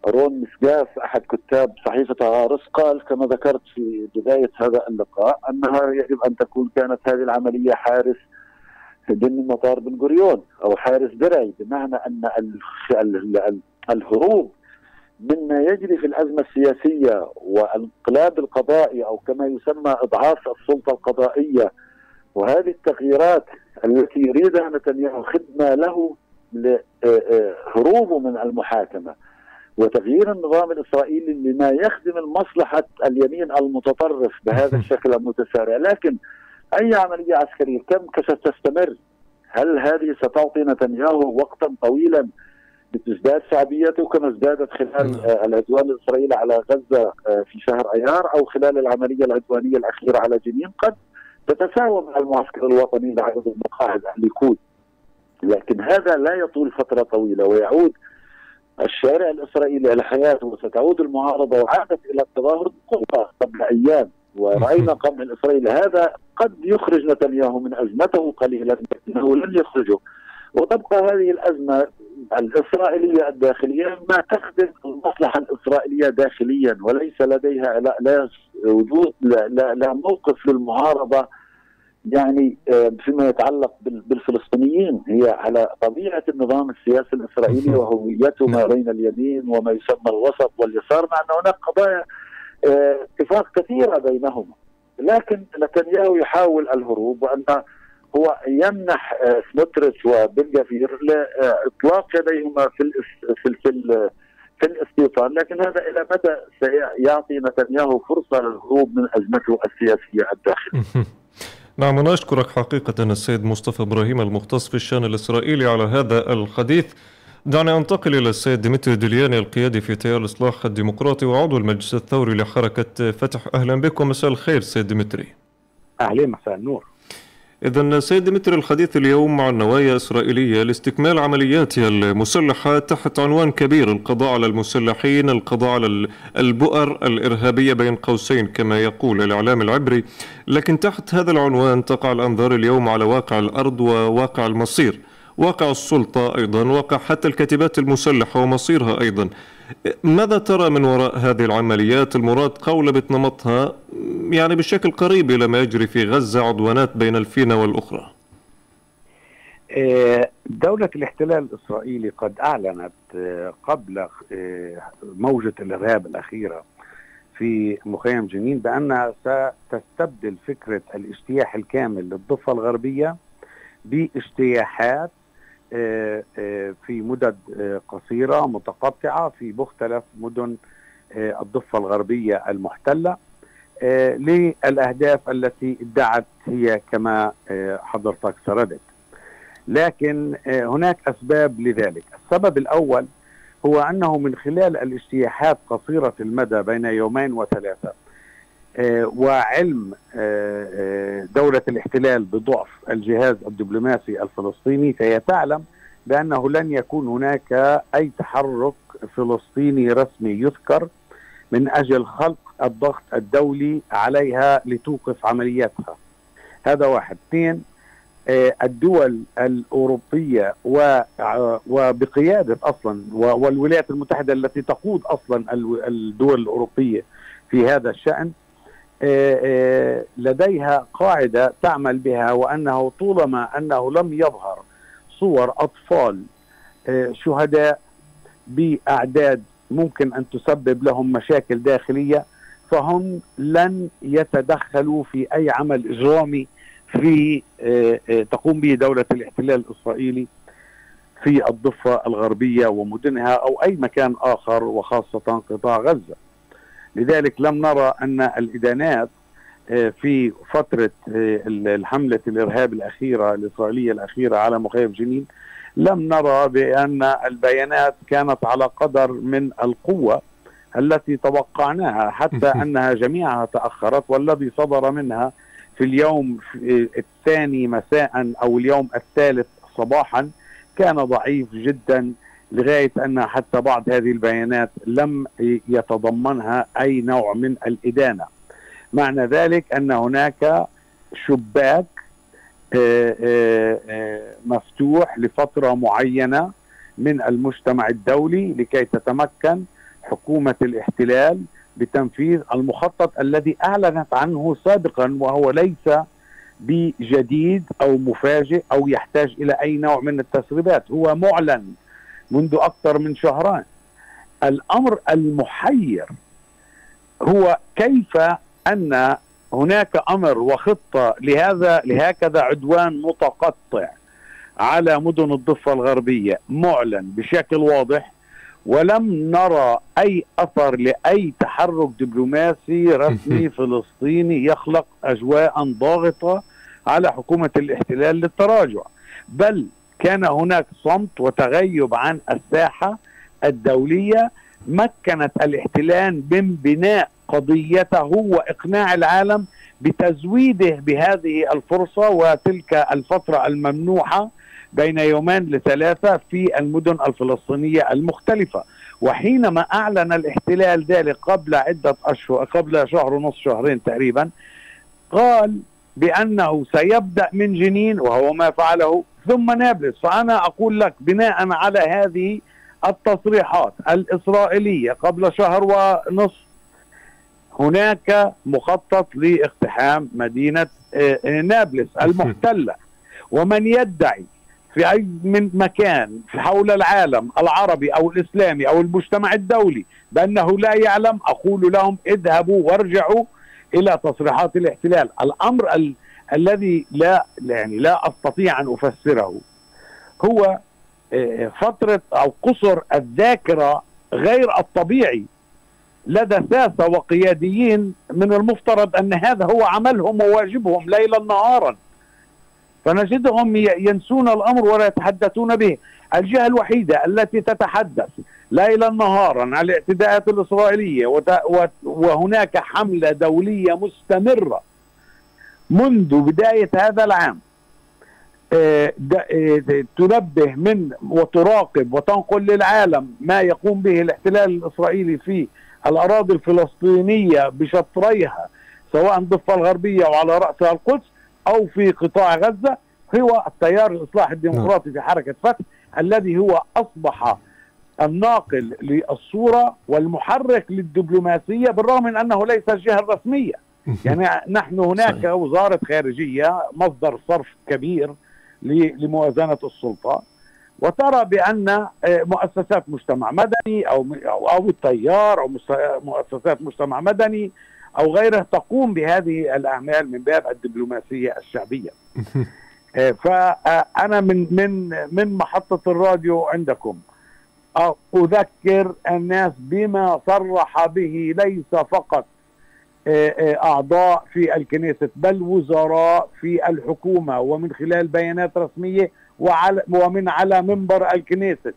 رون مسقاف أحد كتاب صحيفة غارس قال كما ذكرت في بداية هذا اللقاء أنها يجب أن تكون كانت هذه العملية حارس ضمن مطار بن غوريون أو حارس درعي بمعنى أن الهروب مما يجري في الأزمة السياسية والانقلاب القضائي أو كما يسمى إضعاف السلطة القضائية وهذه التغييرات التي يريدها نتنياهو خدمة له لهروبه من المحاكمة وتغيير النظام الإسرائيلي لما يخدم المصلحة اليمين المتطرف بهذا الشكل المتسارع، لكن أي عملية عسكرية كم ستستمر؟ هل هذه ستعطي نتنياهو وقتا طويلا لتزداد شعبيته كما ازدادت خلال نعم. العدوان الإسرائيلي على غزة في شهر أيار أو خلال العملية العدوانية الأخيرة على جنين قد تتساوى مع المعسكر الوطني لعدد المقاعد الليكود لكن هذا لا يطول فترة طويلة ويعود الشارع الإسرائيلي إلى حياته وستعود المعارضة وعادت إلى التظاهر بقوة قبل أيام. ورأينا قمع الإسرائيلي هذا قد يخرج نتنياهو من أزمته قليلا لكنه لن يخرجه. وتبقى هذه الأزمة الإسرائيلية الداخلية ما تخدم المصلحة الإسرائيلية داخليا وليس لديها لا, لا وجود لا, لا, لا موقف للمعارضة يعني آه، فيما يتعلق بالفلسطينيين. هي على طبيعة النظام السياسي الإسرائيلي وهويته ما نعم. بين اليمين وما يسمى الوسط واليسار مع أن هناك قضايا آه، اتفاق كثيرة بينهما. لكن نتنياهو يحاول الهروب وأن هو يمنح آه، سموتريتش وبن غفير لإطلاق يديهما في في في في الاستيطان. لكن هذا إلى مدى سيعطي نتنياهو فرصة للهروب من أزمته السياسية الداخلية. نعم أنا أشكرك حقيقة السيد مصطفى إبراهيم المختص في الشأن الإسرائيلي على هذا الحديث. دعني أنتقل إلى السيد ديمتري دلياني القيادي في تيار الإصلاح الديمقراطي وعضو المجلس الثوري لحركة فتح. أهلا بكم مساء الخير سيد ديمتري. أهلا مساء النور. إذا سيد ديمتري الحديث اليوم عن نوايا إسرائيلية لاستكمال عملياتها المسلحة تحت عنوان كبير القضاء على المسلحين القضاء على البؤر الإرهابية بين قوسين كما يقول الإعلام العبري. لكن تحت هذا العنوان تقع الأنظار اليوم على واقع الأرض وواقع المصير. واقع السلطة أيضا واقع حتى الكتيبات المسلحة ومصيرها أيضا. ماذا ترى من وراء هذه العمليات؟ المراد قولبة نمطها يعني بشكل قريب إلى ما يجري في غزة عدوانات بين الفينة والأخرى. آه، دولة الاحتلال الإسرائيلي قد أعلنت آه، قبل آه، موجة الإرهاب الأخيرة في مخيم جنين بأنها ستستبدل فكرة الاجتياح الكامل للضفة الغربية بإجتياحات في مدد آه، قصيرة متقطعة في مختلف مدن الضفة الغربية المحتلة للأهداف التي ادعت هي كما حضرتك سردت. لكن هناك أسباب لذلك. السبب الأول هو أنه من خلال الاجتياحات قصيرة المدى بين يومين وثلاثة آه، وعلم آه، آه، دولة الاحتلال بضعف الجهاز الدبلوماسي الفلسطيني فهي تعلم بأنه لن يكون هناك أي تحرك فلسطيني رسمي يذكر من أجل خلق الضغط الدولي عليها لتوقف عملياتها. هذا واحد. اثنين الدول الأوروبية وبقيادة أصلا والولايات المتحدة التي تقود أصلا الدول الأوروبية في هذا الشأن آه، آه، لديها قاعدة تعمل بها وأنه طولما أنه لم يظهر صور أطفال آه، شهداء بأعداد ممكن أن تسبب لهم مشاكل داخلية فهم لن يتدخلوا في أي عمل إجرامي في آه، آه، تقوم به دولة الاحتلال الإسرائيلي في الضفة الغربية ومدنها أو أي مكان آخر وخاصة قطاع غزة. لذلك لم نرى أن الإدانات آه، في فترة الحملة الإرهاب الأخيرة الإسرائيلية الأخيرة على مخيم جنين لم نرى بأن البيانات كانت على قدر من القوة التي توقعناها حتى أنها جميعها تأخرت والذي صدر منها في اليوم الثاني مساء أو اليوم الثالث صباحا كان ضعيف جدا لغاية أن حتى بعض هذه البيانات لم يتضمنها أي نوع من الإدانة. معنى ذلك أن هناك شباك آه، آه، آه، مفتوح لفترة معينة من المجتمع الدولي لكي تتمكن حكومة الاحتلال بتنفيذ المخطط الذي أعلنت عنه سابقا وهو ليس بجديد أو مفاجئ أو يحتاج إلى أي نوع من التسريبات هو معلن منذ أكثر من شهران الأمر المحير هو كيف أن هناك أمر وخطة لهذا لهكذا عدوان متقطع على مدن الضفة الغربية معلن بشكل واضح ولم نرى أي أثر لأي تحرك دبلوماسي رسمي فلسطيني يخلق أجواء ضاغطة على حكومة الاحتلال للتراجع. بل كان هناك صمت وتغيب عن الساحة الدولية مكنت الاحتلال من بناء قضيته وإقناع العالم بتزويده بهذه الفرصة وتلك الفترة الممنوحة بين يومين لثلاثة في المدن الفلسطينية المختلفة. وحينما أعلن الاحتلال ذلك قبل عدة أشهر قبل شهر ونصف شهرين تقريبا قال بأنه سيبدأ من جنين وهو ما فعله ثم نابلس فأنا أقول لك بناء على هذه التصريحات الإسرائيلية قبل شهر ونصف هناك مخطط لاقتحام مدينة آه، نابلس المحتلة. ومن يدعي في أي من مكان في حول العالم العربي أو الإسلامي أو المجتمع الدولي بأنه لا يعلم أقول لهم اذهبوا وارجعوا إلى تصريحات الاحتلال. الأمر ال الذي لا يعني لا أستطيع أن أفسره هو آه، فترة أو قصر الذاكرة غير الطبيعي لدى ساسه وقياديين من المفترض أن هذا هو عملهم وواجبهم ليلا نهارا. فنجدهم ينسون الأمر ولا يتحدثون به. الجهة الوحيدة التي تتحدث ليلا نهارا على الاعتداءات الإسرائيلية وهناك حملة دولية مستمرة منذ بداية هذا العام آه، آه، تنبه من وتراقب وتنقل للعالم ما يقوم به الاحتلال الإسرائيلي في الأراضي الفلسطينية بشطريها سواء الضفة الغربية وعلى راسها القدس أو في قطاع غزة هو التيار الإصلاح الديمقراطي في حركة فتح الذي هو أصبح الناقل للصورة والمحرك للدبلوماسية بالرغم من أنه ليس الجهه الرسميه يعني نحن هناك صحيح. وزارة خارجية مصدر صرف كبير لموازنة السلطة وترى بأن آه، مؤسسات مجتمع مدني أو أو التيار أو مؤسسات مجتمع مدني أو غيره تقوم بهذه الأعمال من باب الدبلوماسية الشعبية. آه، فأنا من من من محطة الراديو عندكم أذكر الناس بما صرح به ليس فقط أعضاء في الكنيسة بل وزراء في الحكومة ومن خلال بيانات رسمية ومن على منبر الكنيسة.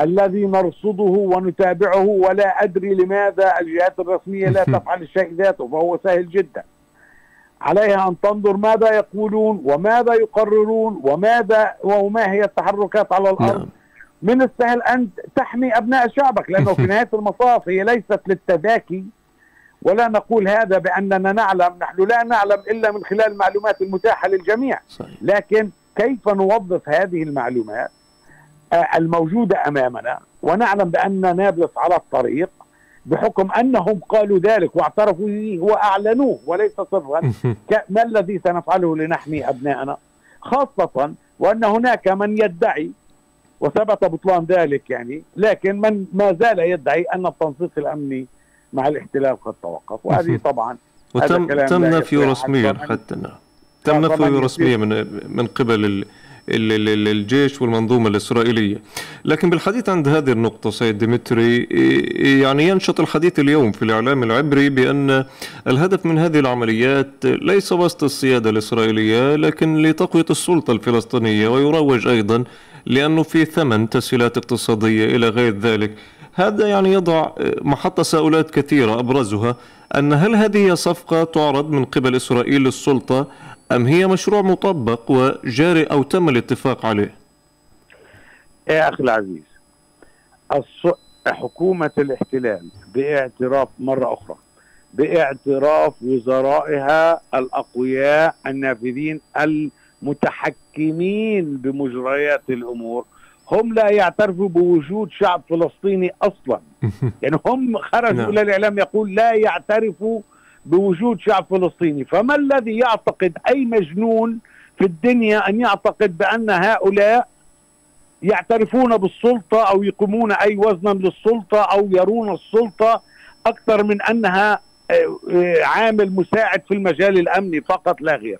الذي نرصده ونتابعه ولا أدري لماذا الجهات الرسمية لا تفعل الشيء ذاته فهو سهل جدا. عليها أن تنظر ماذا يقولون وماذا يقررون وماذا وما هي التحركات على الأرض. نعم. من السهل أن تحمي أبناء شعبك لأنه في نهاية المطاف هي ليست للتذاكي. ولا نقول هذا بأننا نعلم نحن لا نعلم إلا من خلال المعلومات المتاحة للجميع. صحيح. لكن كيف نوظف هذه المعلومات؟ آه، الموجودة أمامنا ونعلم بأن نابلس على الطريق بحكم أنهم قالوا ذلك واعترفوا به وأعلنوه وليس سرا ما الذي سنفعله لنحمي أبنائنا؟ خاصة وأن هناك من يدعي وثبت بطلان ذلك يعني لكن من ما زال يدعي أن التنسيق الأمني مع الاحتلال قد توقف. وهذه طبعا وتم تم نفيه رسميا حتى نعم تم نفيه رسميا من من قبل الجيش والمنظومة الإسرائيلية. لكن بالحديث عند هذه النقطة سيد ديمتري يعني ينشط الحديث اليوم في الإعلام العبري بأن الهدف من هذه العمليات ليس بسط السيادة الإسرائيلية لكن لتقوية السلطة الفلسطينية ويروج أيضا لأنه في ثمن تسهيلات اقتصادية إلى غير ذلك. هذا يعني يضع محط تساؤلات كثيرة أبرزها أن هل هذه صفقة تعرض من قبل إسرائيل للسلطة أم هي مشروع مطبق وجاري أو تم الاتفاق عليه؟ يا أخي العزيز حكومة الاحتلال باعتراف مرة أخرى باعتراف وزرائها الأقوياء النافذين المتحكمين بمجريات الأمور هم لا يعترفوا بوجود شعب فلسطيني أصلا. يعني هم خرجوا نعم. إلى الإعلام يقول لا يعترفوا بوجود شعب فلسطيني. فما الذي يعتقد أي مجنون في الدنيا أن يعتقد بأن هؤلاء يعترفون بالسلطة أو يقومون أي وزنا للسلطة أو يرون السلطة أكثر من أنها آه، آه، عامل مساعد في المجال الأمني فقط لا غير.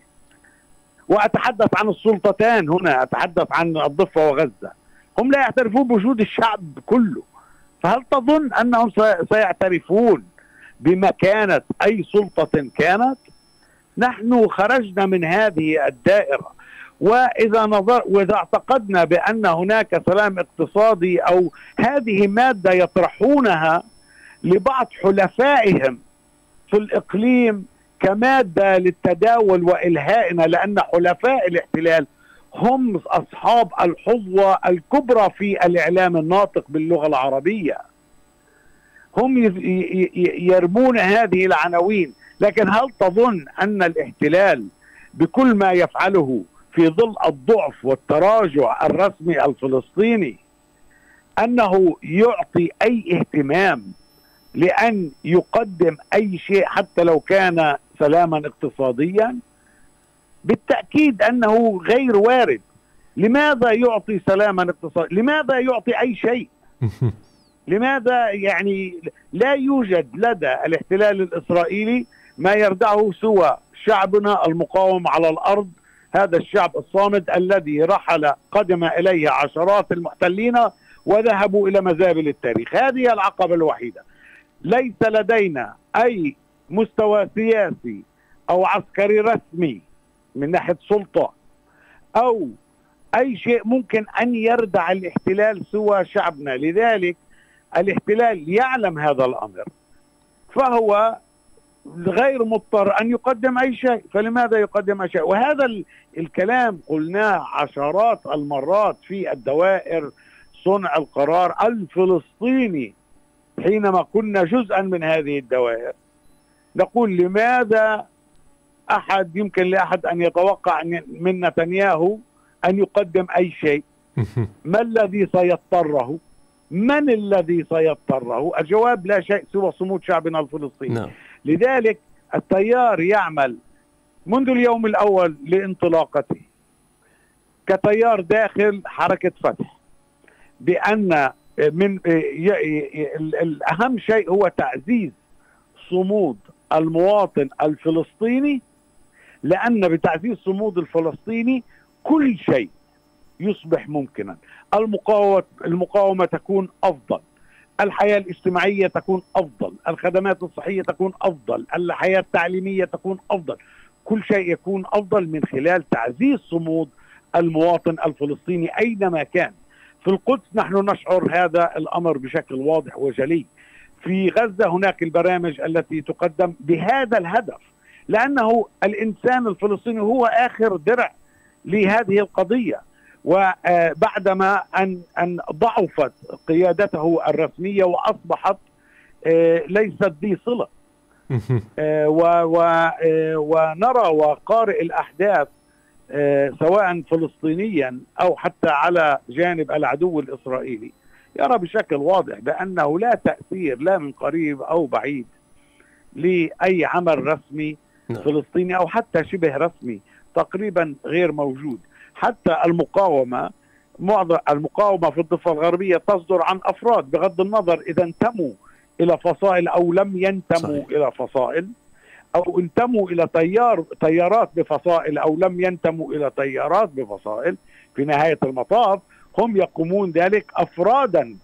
وأتحدث عن السلطتان هنا أتحدث عن الضفة وغزة. هم لا يعترفون بوجود الشعب كله. فهل تظن أنهم سيعترفون بمكانة أي سلطة كانت؟ نحن خرجنا من هذه الدائرة وإذا نظر وإذا اعتقدنا بأن هناك سلام اقتصادي أو هذه مادة يطرحونها لبعض حلفائهم في الإقليم كمادة للتداول وإلهائنا لأن حلفاء الاحتلال هم أصحاب الحظوة الكبرى في الإعلام الناطق باللغة العربية. هم يرمون هذه العناوين. لكن هل تظن أن الاحتلال بكل ما يفعله في ظل الضعف والتراجع الرسمي الفلسطيني أنه يعطي أي اهتمام لأن يقدم أي شيء حتى لو كان سلاما اقتصاديا؟ بالتأكيد أنه غير وارد. لماذا يعطي سلاما اقتصاديا لماذا يعطي أي شيء؟ لماذا يعني لا يوجد لدى الاحتلال الإسرائيلي ما يردعه سوى شعبنا المقاوم على الأرض هذا الشعب الصامد الذي رحل قدم إليه عشرات المحتلين وذهبوا إلى مزابل التاريخ. هذه العقبة الوحيدة. ليس لدينا أي مستوى سياسي أو عسكري رسمي من ناحية سلطة أو أي شيء ممكن أن يردع الاحتلال سوى شعبنا. لذلك الاحتلال يعلم هذا الأمر. فهو غير مضطر أن يقدم أي شيء. فلماذا يقدم أي شيء؟ وهذا الكلام قلناه عشرات المرات في الدوائر صنع القرار الفلسطيني حينما كنا جزءا من هذه الدوائر. نقول لماذا أحد يمكن لأحد أن يتوقع من نتنياهو أن يقدم أي شيء. ما الذي سيضطره؟ من الذي سيضطره؟ الجواب لا شيء سوى صمود شعبنا الفلسطيني. نعم. لذلك التيار يعمل منذ اليوم الأول لانطلاقته كتيار داخل حركة فتح بأن من الأهم شيء هو تعزيز صمود المواطن الفلسطيني لأن بتعزيز صمود الفلسطيني كل شيء يصبح ممكنا. المقاومة, المقاومة تكون أفضل. الحياة الاجتماعية تكون أفضل. الخدمات الصحية تكون أفضل. الحياة التعليمية تكون أفضل. كل شيء يكون أفضل من خلال تعزيز صمود المواطن الفلسطيني أينما كان. في القدس نحن نشعر هذا الأمر بشكل واضح وجلي. في غزة هناك البرامج التي تقدم بهذا الهدف. لأنه الإنسان الفلسطيني هو آخر درع لهذه القضية وبعدما ان أن ضعفت قيادته الرسمية وأصبحت آه، ليست ذي صلة آه، آه، ونرى وقارئ الأحداث سواء فلسطينيا أو حتى على جانب العدو الإسرائيلي يرى بشكل واضح بأنه لا تأثير لا من قريب أو بعيد لأي عمل رسمي. فلسطيني أو حتى شبه رسمي تقريبا غير موجود. حتى المقاومة معظم المقاومة في الضفة الغربية تصدر عن أفراد بغض النظر إذا انتموا إلى فصائل أو لم ينتموا صحيح. إلى فصائل أو انتموا إلى تيار تيارات بفصائل أو لم ينتموا إلى تيارات بفصائل. في نهاية المطاف هم يقومون ذلك افرادا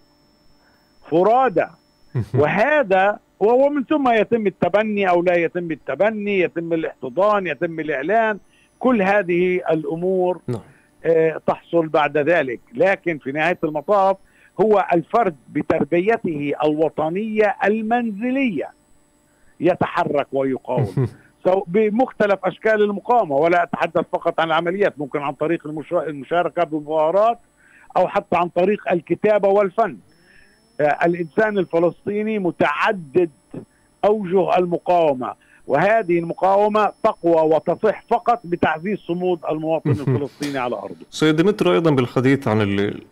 فرادى وهذا ومن ثم يتم التبني أو لا يتم التبني يتم الاحتضان يتم الإعلان. كل هذه الأمور نعم. آه، تحصل بعد ذلك. لكن في نهاية المطاف هو الفرد بتربيته الوطنية المنزلية يتحرك ويقاوم. بمختلف أشكال المقاومة. ولا أتحدث فقط عن العمليات ممكن عن طريق المشاركة بالمظاهرات أو حتى عن طريق الكتابة والفن. آه، الإنسان الفلسطيني متعدد أوجه المقاومة وهذه المقاومة تقوى وتصح فقط بتعزيز صمود المواطن الفلسطيني على أرضه. سيد ديمترو أيضا بالحديث عن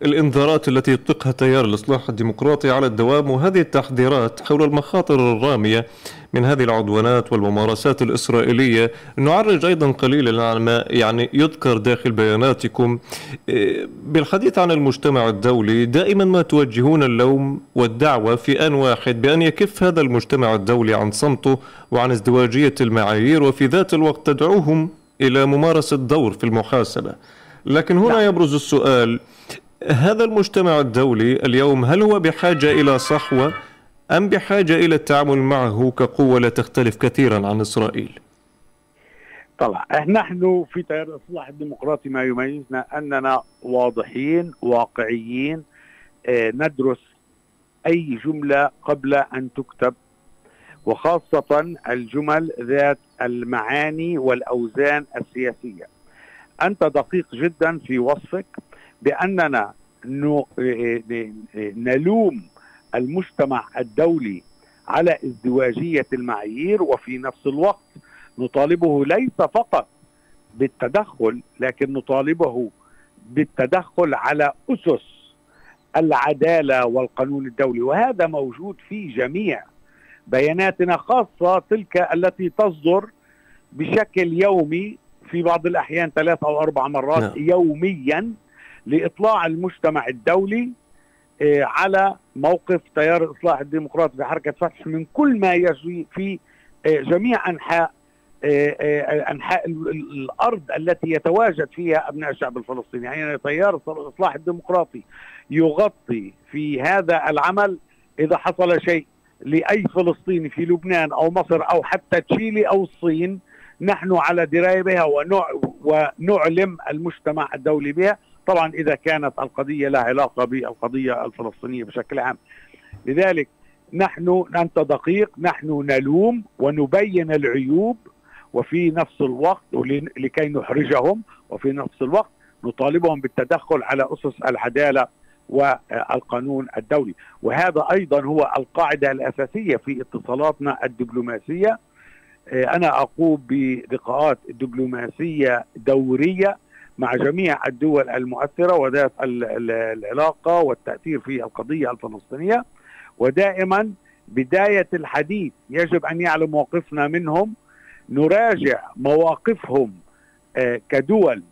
الإنذارات التي يطلقها تيار الإصلاح الديمقراطي على الدوام وهذه التحذيرات حول المخاطر الرامية من هذه العدوانات والممارسات الإسرائيلية. نعرج أيضا قليلا على ما يعني يذكر داخل بياناتكم. إيه، بالحديث عن المجتمع الدولي دائما ما توجهون اللوم والدعوة في آن واحد بأن يكف هذا المجتمع الدولي عن صمته وعن ازدواجية المعايير وفي ذات الوقت تدعوهم إلى ممارسة دور في المحاسبة. لكن هنا نعم. يبرز السؤال هذا المجتمع الدولي اليوم هل هو بحاجة إلى صحوة؟ أم بحاجة إلى التعامل معه كقوة لا تختلف كثيرا عن إسرائيل؟ طبعا نحن في تيار الإصلاح الديمقراطي ما يميزنا أننا واضحين واقعيين آه، ندرس أي جملة قبل أن تكتب وخاصة الجمل ذات المعاني والأوزان السياسية. أنت دقيق جدا في وصفك بأننا آه، آه، نلوم المجتمع الدولي على ازدواجية المعايير وفي نفس الوقت نطالبه ليس فقط بالتدخل لكن نطالبه بالتدخل على أسس العدالة والقانون الدولي وهذا موجود في جميع بياناتنا خاصة تلك التي تصدر بشكل يومي في بعض الأحيان ثلاث أو أربع مرات نعم. يوميا لإطلاع المجتمع الدولي آه، على موقف تيار الاصلاح الديمقراطي بحركه فتح من كل ما يجري في آه، جميع أنحاء آه، أنحاء الأرض التي يتواجد فيها أبناء الشعب الفلسطيني. يعني تيار الاصلاح الديمقراطي يغطي في هذا العمل إذا حصل شيء لأي فلسطيني في لبنان أو مصر أو حتى تشيلي أو الصين نحن على دراية بها ونعلم المجتمع الدولي بها. طبعا إذا كانت القضية لها علاقة بالقضية الفلسطينية بشكل عام. لذلك نحن أنت دقيق نحن نلوم ونبين العيوب وفي نفس الوقت لكي نحرجهم وفي نفس الوقت نطالبهم بالتدخل على أسس العدالة والقانون الدولي. وهذا أيضا هو القاعدة الأساسية في اتصالاتنا الدبلوماسية. أنا أقوم بلقاءات دبلوماسية دورية مع جميع الدول المؤثرة وذات العلاقة والتأثير في القضية الفلسطينية. ودائما بداية الحديث يجب أن يعلم موقفنا منهم. نراجع مواقفهم آه، كدول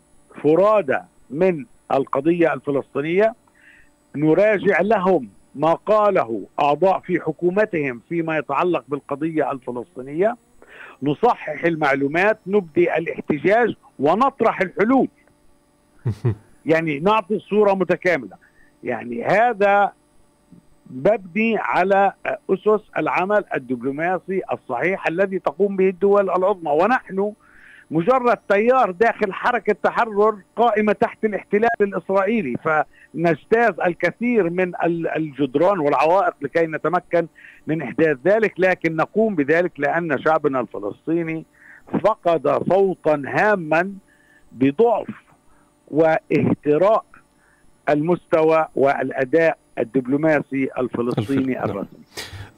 فرادى من القضية الفلسطينية. نراجع لهم ما قاله أعضاء في حكومتهم فيما يتعلق بالقضية الفلسطينية. نصحح المعلومات نبدي الاحتجاج ونطرح الحلول. يعني نعطي صورة متكاملة. يعني هذا مبني على أسس العمل الدبلوماسي الصحيح الذي تقوم به الدول العظمى. ونحن مجرد تيار داخل حركة تحرر قائمة تحت الاحتلال الإسرائيلي. فنجتاز الكثير من الجدران والعوائق لكي نتمكن من إحداث ذلك لكن نقوم بذلك لأن شعبنا الفلسطيني فقد صوتا هاما بضعف واهتراء المستوى والأداء الدبلوماسي الفلسطيني نعم. الرسمي.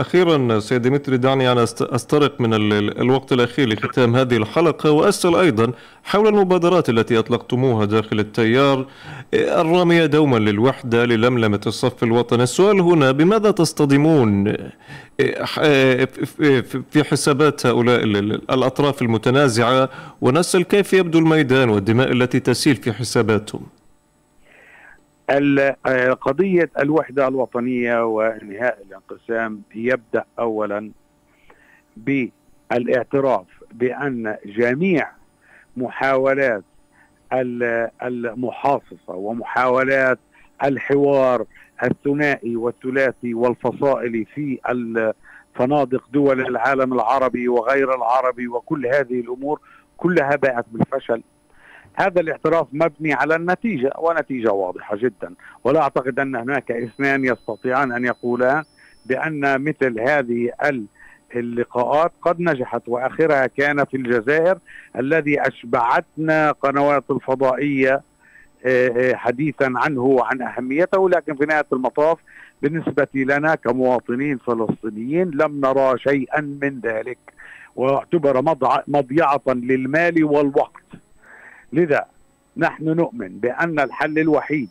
أخيرا سيد ديمتري دعني ان استرق من الوقت الأخير لختام هذه الحلقة وأسأل أيضا حول المبادرات التي أطلقتموها داخل التيار الراميه دوما للوحدة للملمة الصف الوطني، السؤال هنا بماذا تصطدمون في حسابات هؤلاء الأطراف المتنازعة ونسال كيف يبدو الميدان والدماء التي تسيل في حساباتهم؟ آه، قضية الوحدة الوطنية وانهاء الانقسام يبدأ أولا بالاعتراف بأن جميع محاولات المحاصصة ومحاولات الحوار الثنائي والثلاثي والفصائلي في فنادق دول العالم العربي وغير العربي وكل هذه الأمور كلها باءت بالفشل. هذا الاعتراف مبني على النتيجة ونتيجة واضحة جدا. ولا أعتقد أن هناك اثنان يستطيعان أن يقولا بأن مثل هذه اللقاءات قد نجحت وأخرها كان في الجزائر الذي أشبعتنا قنوات الفضائية آه، آه، حديثا عنه وعن أهميته لكن في نهاية المطاف بالنسبة لنا كمواطنين فلسطينيين لم نرى شيئا من ذلك. واعتبر مضيعة للمال والوقت. لذا نحن نؤمن بأن الحل الوحيد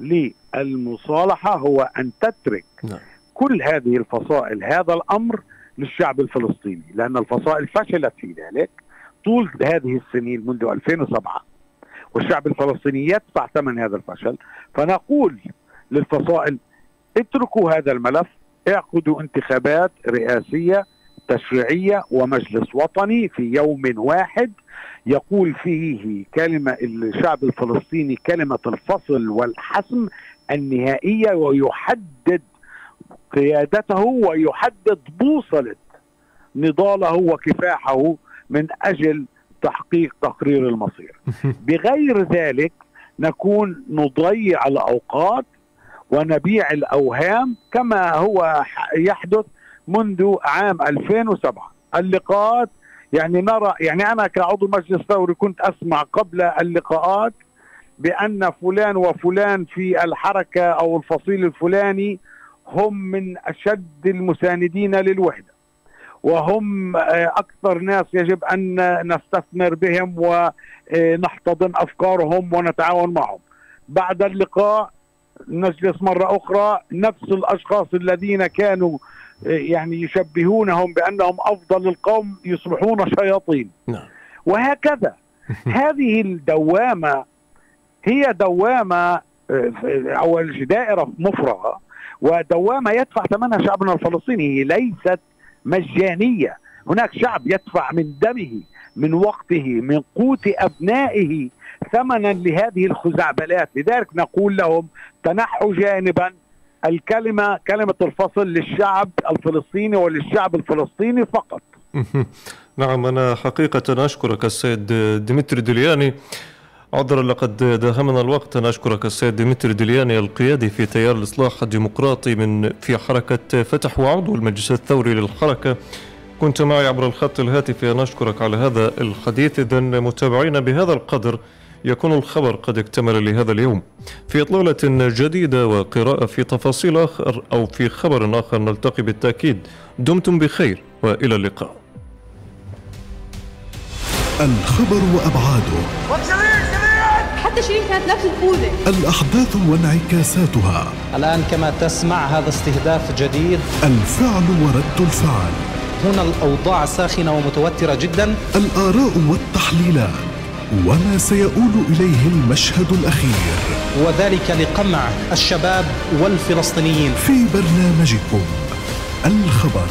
للمصالحة هو أن تترك نعم. كل هذه الفصائل هذا الأمر للشعب الفلسطيني لأن الفصائل فشلت في ذلك طول هذه السنين منذ 2007 والشعب الفلسطيني يدفع ثمن هذا الفشل فنقول للفصائل اتركوا هذا الملف اعقدوا انتخابات رئاسية تشريعية ومجلس وطني في يوم واحد يقول فيه كلمة الشعب الفلسطيني كلمة الفصل والحسم النهائية ويحدد قيادته ويحدد بوصلة نضاله وكفاحه من أجل تحقيق تقرير المصير. بغير ذلك نكون نضيع الأوقات ونبيع الأوهام كما هو يحدث منذ عام 2007 اللقاءات يعني نرى يعني أنا كعضو مجلس ثوري كنت أسمع قبل اللقاءات بأن فلان وفلان في الحركة أو الفصيل الفلاني هم من أشد المساندين للوحدة. وهم آه، أكثر ناس يجب أن نستثمر بهم ونحتضن أفكارهم ونتعاون معهم. بعد اللقاء نجلس مرة أخرى نفس الأشخاص الذين كانوا يعني يشبهونهم بأنهم أفضل القوم يصبحون شياطين. نعم. وهكذا. هذه الدوامة هي دوامة آه، أو دائرة مفرغة ودوامة يدفع ثمنها شعبنا الفلسطيني هي ليست مجانية. هناك شعب يدفع من دمه من وقته من قوت أبنائه ثمنا لهذه الخزعبلات. لذلك نقول لهم تنحوا جانبا الكلمة كلمة الفصل للشعب الفلسطيني وللشعب الفلسطيني فقط. نعم أنا حقيقة أشكرك السيد ديمتري دلياني عذرا لقد داهمنا الوقت. أنا أشكرك السيد ديمتري دلياني القيادي في تيار الإصلاح الديمقراطي من في حركة فتح وعضو المجلس الثوري للحركة. كنت معي عبر الخط الهاتفي. أنا أشكرك على هذا الحديث. إذا متابعينا بهذا القدر يكون الخبر قد اكتمل لهذا اليوم. في إطلالة جديدة وقراءة في تفاصيل آخر أو في خبر آخر نلتقي بالتأكيد. دمتم بخير وإلى اللقاء. الخبر وأبعاده. حتى شيرين كانت نفس الخوذة الأحداث وانعكاساتها. الآن كما تسمع هذا استهداف جديد. الفعل ورد الفعل. هنا الأوضاع ساخنة ومتوترة جدا. الآراء والتحليلات. وما سيؤول إليه المشهد الأخير. وذلك لقمع الشباب والفلسطينيين. في برنامجكم الخبر.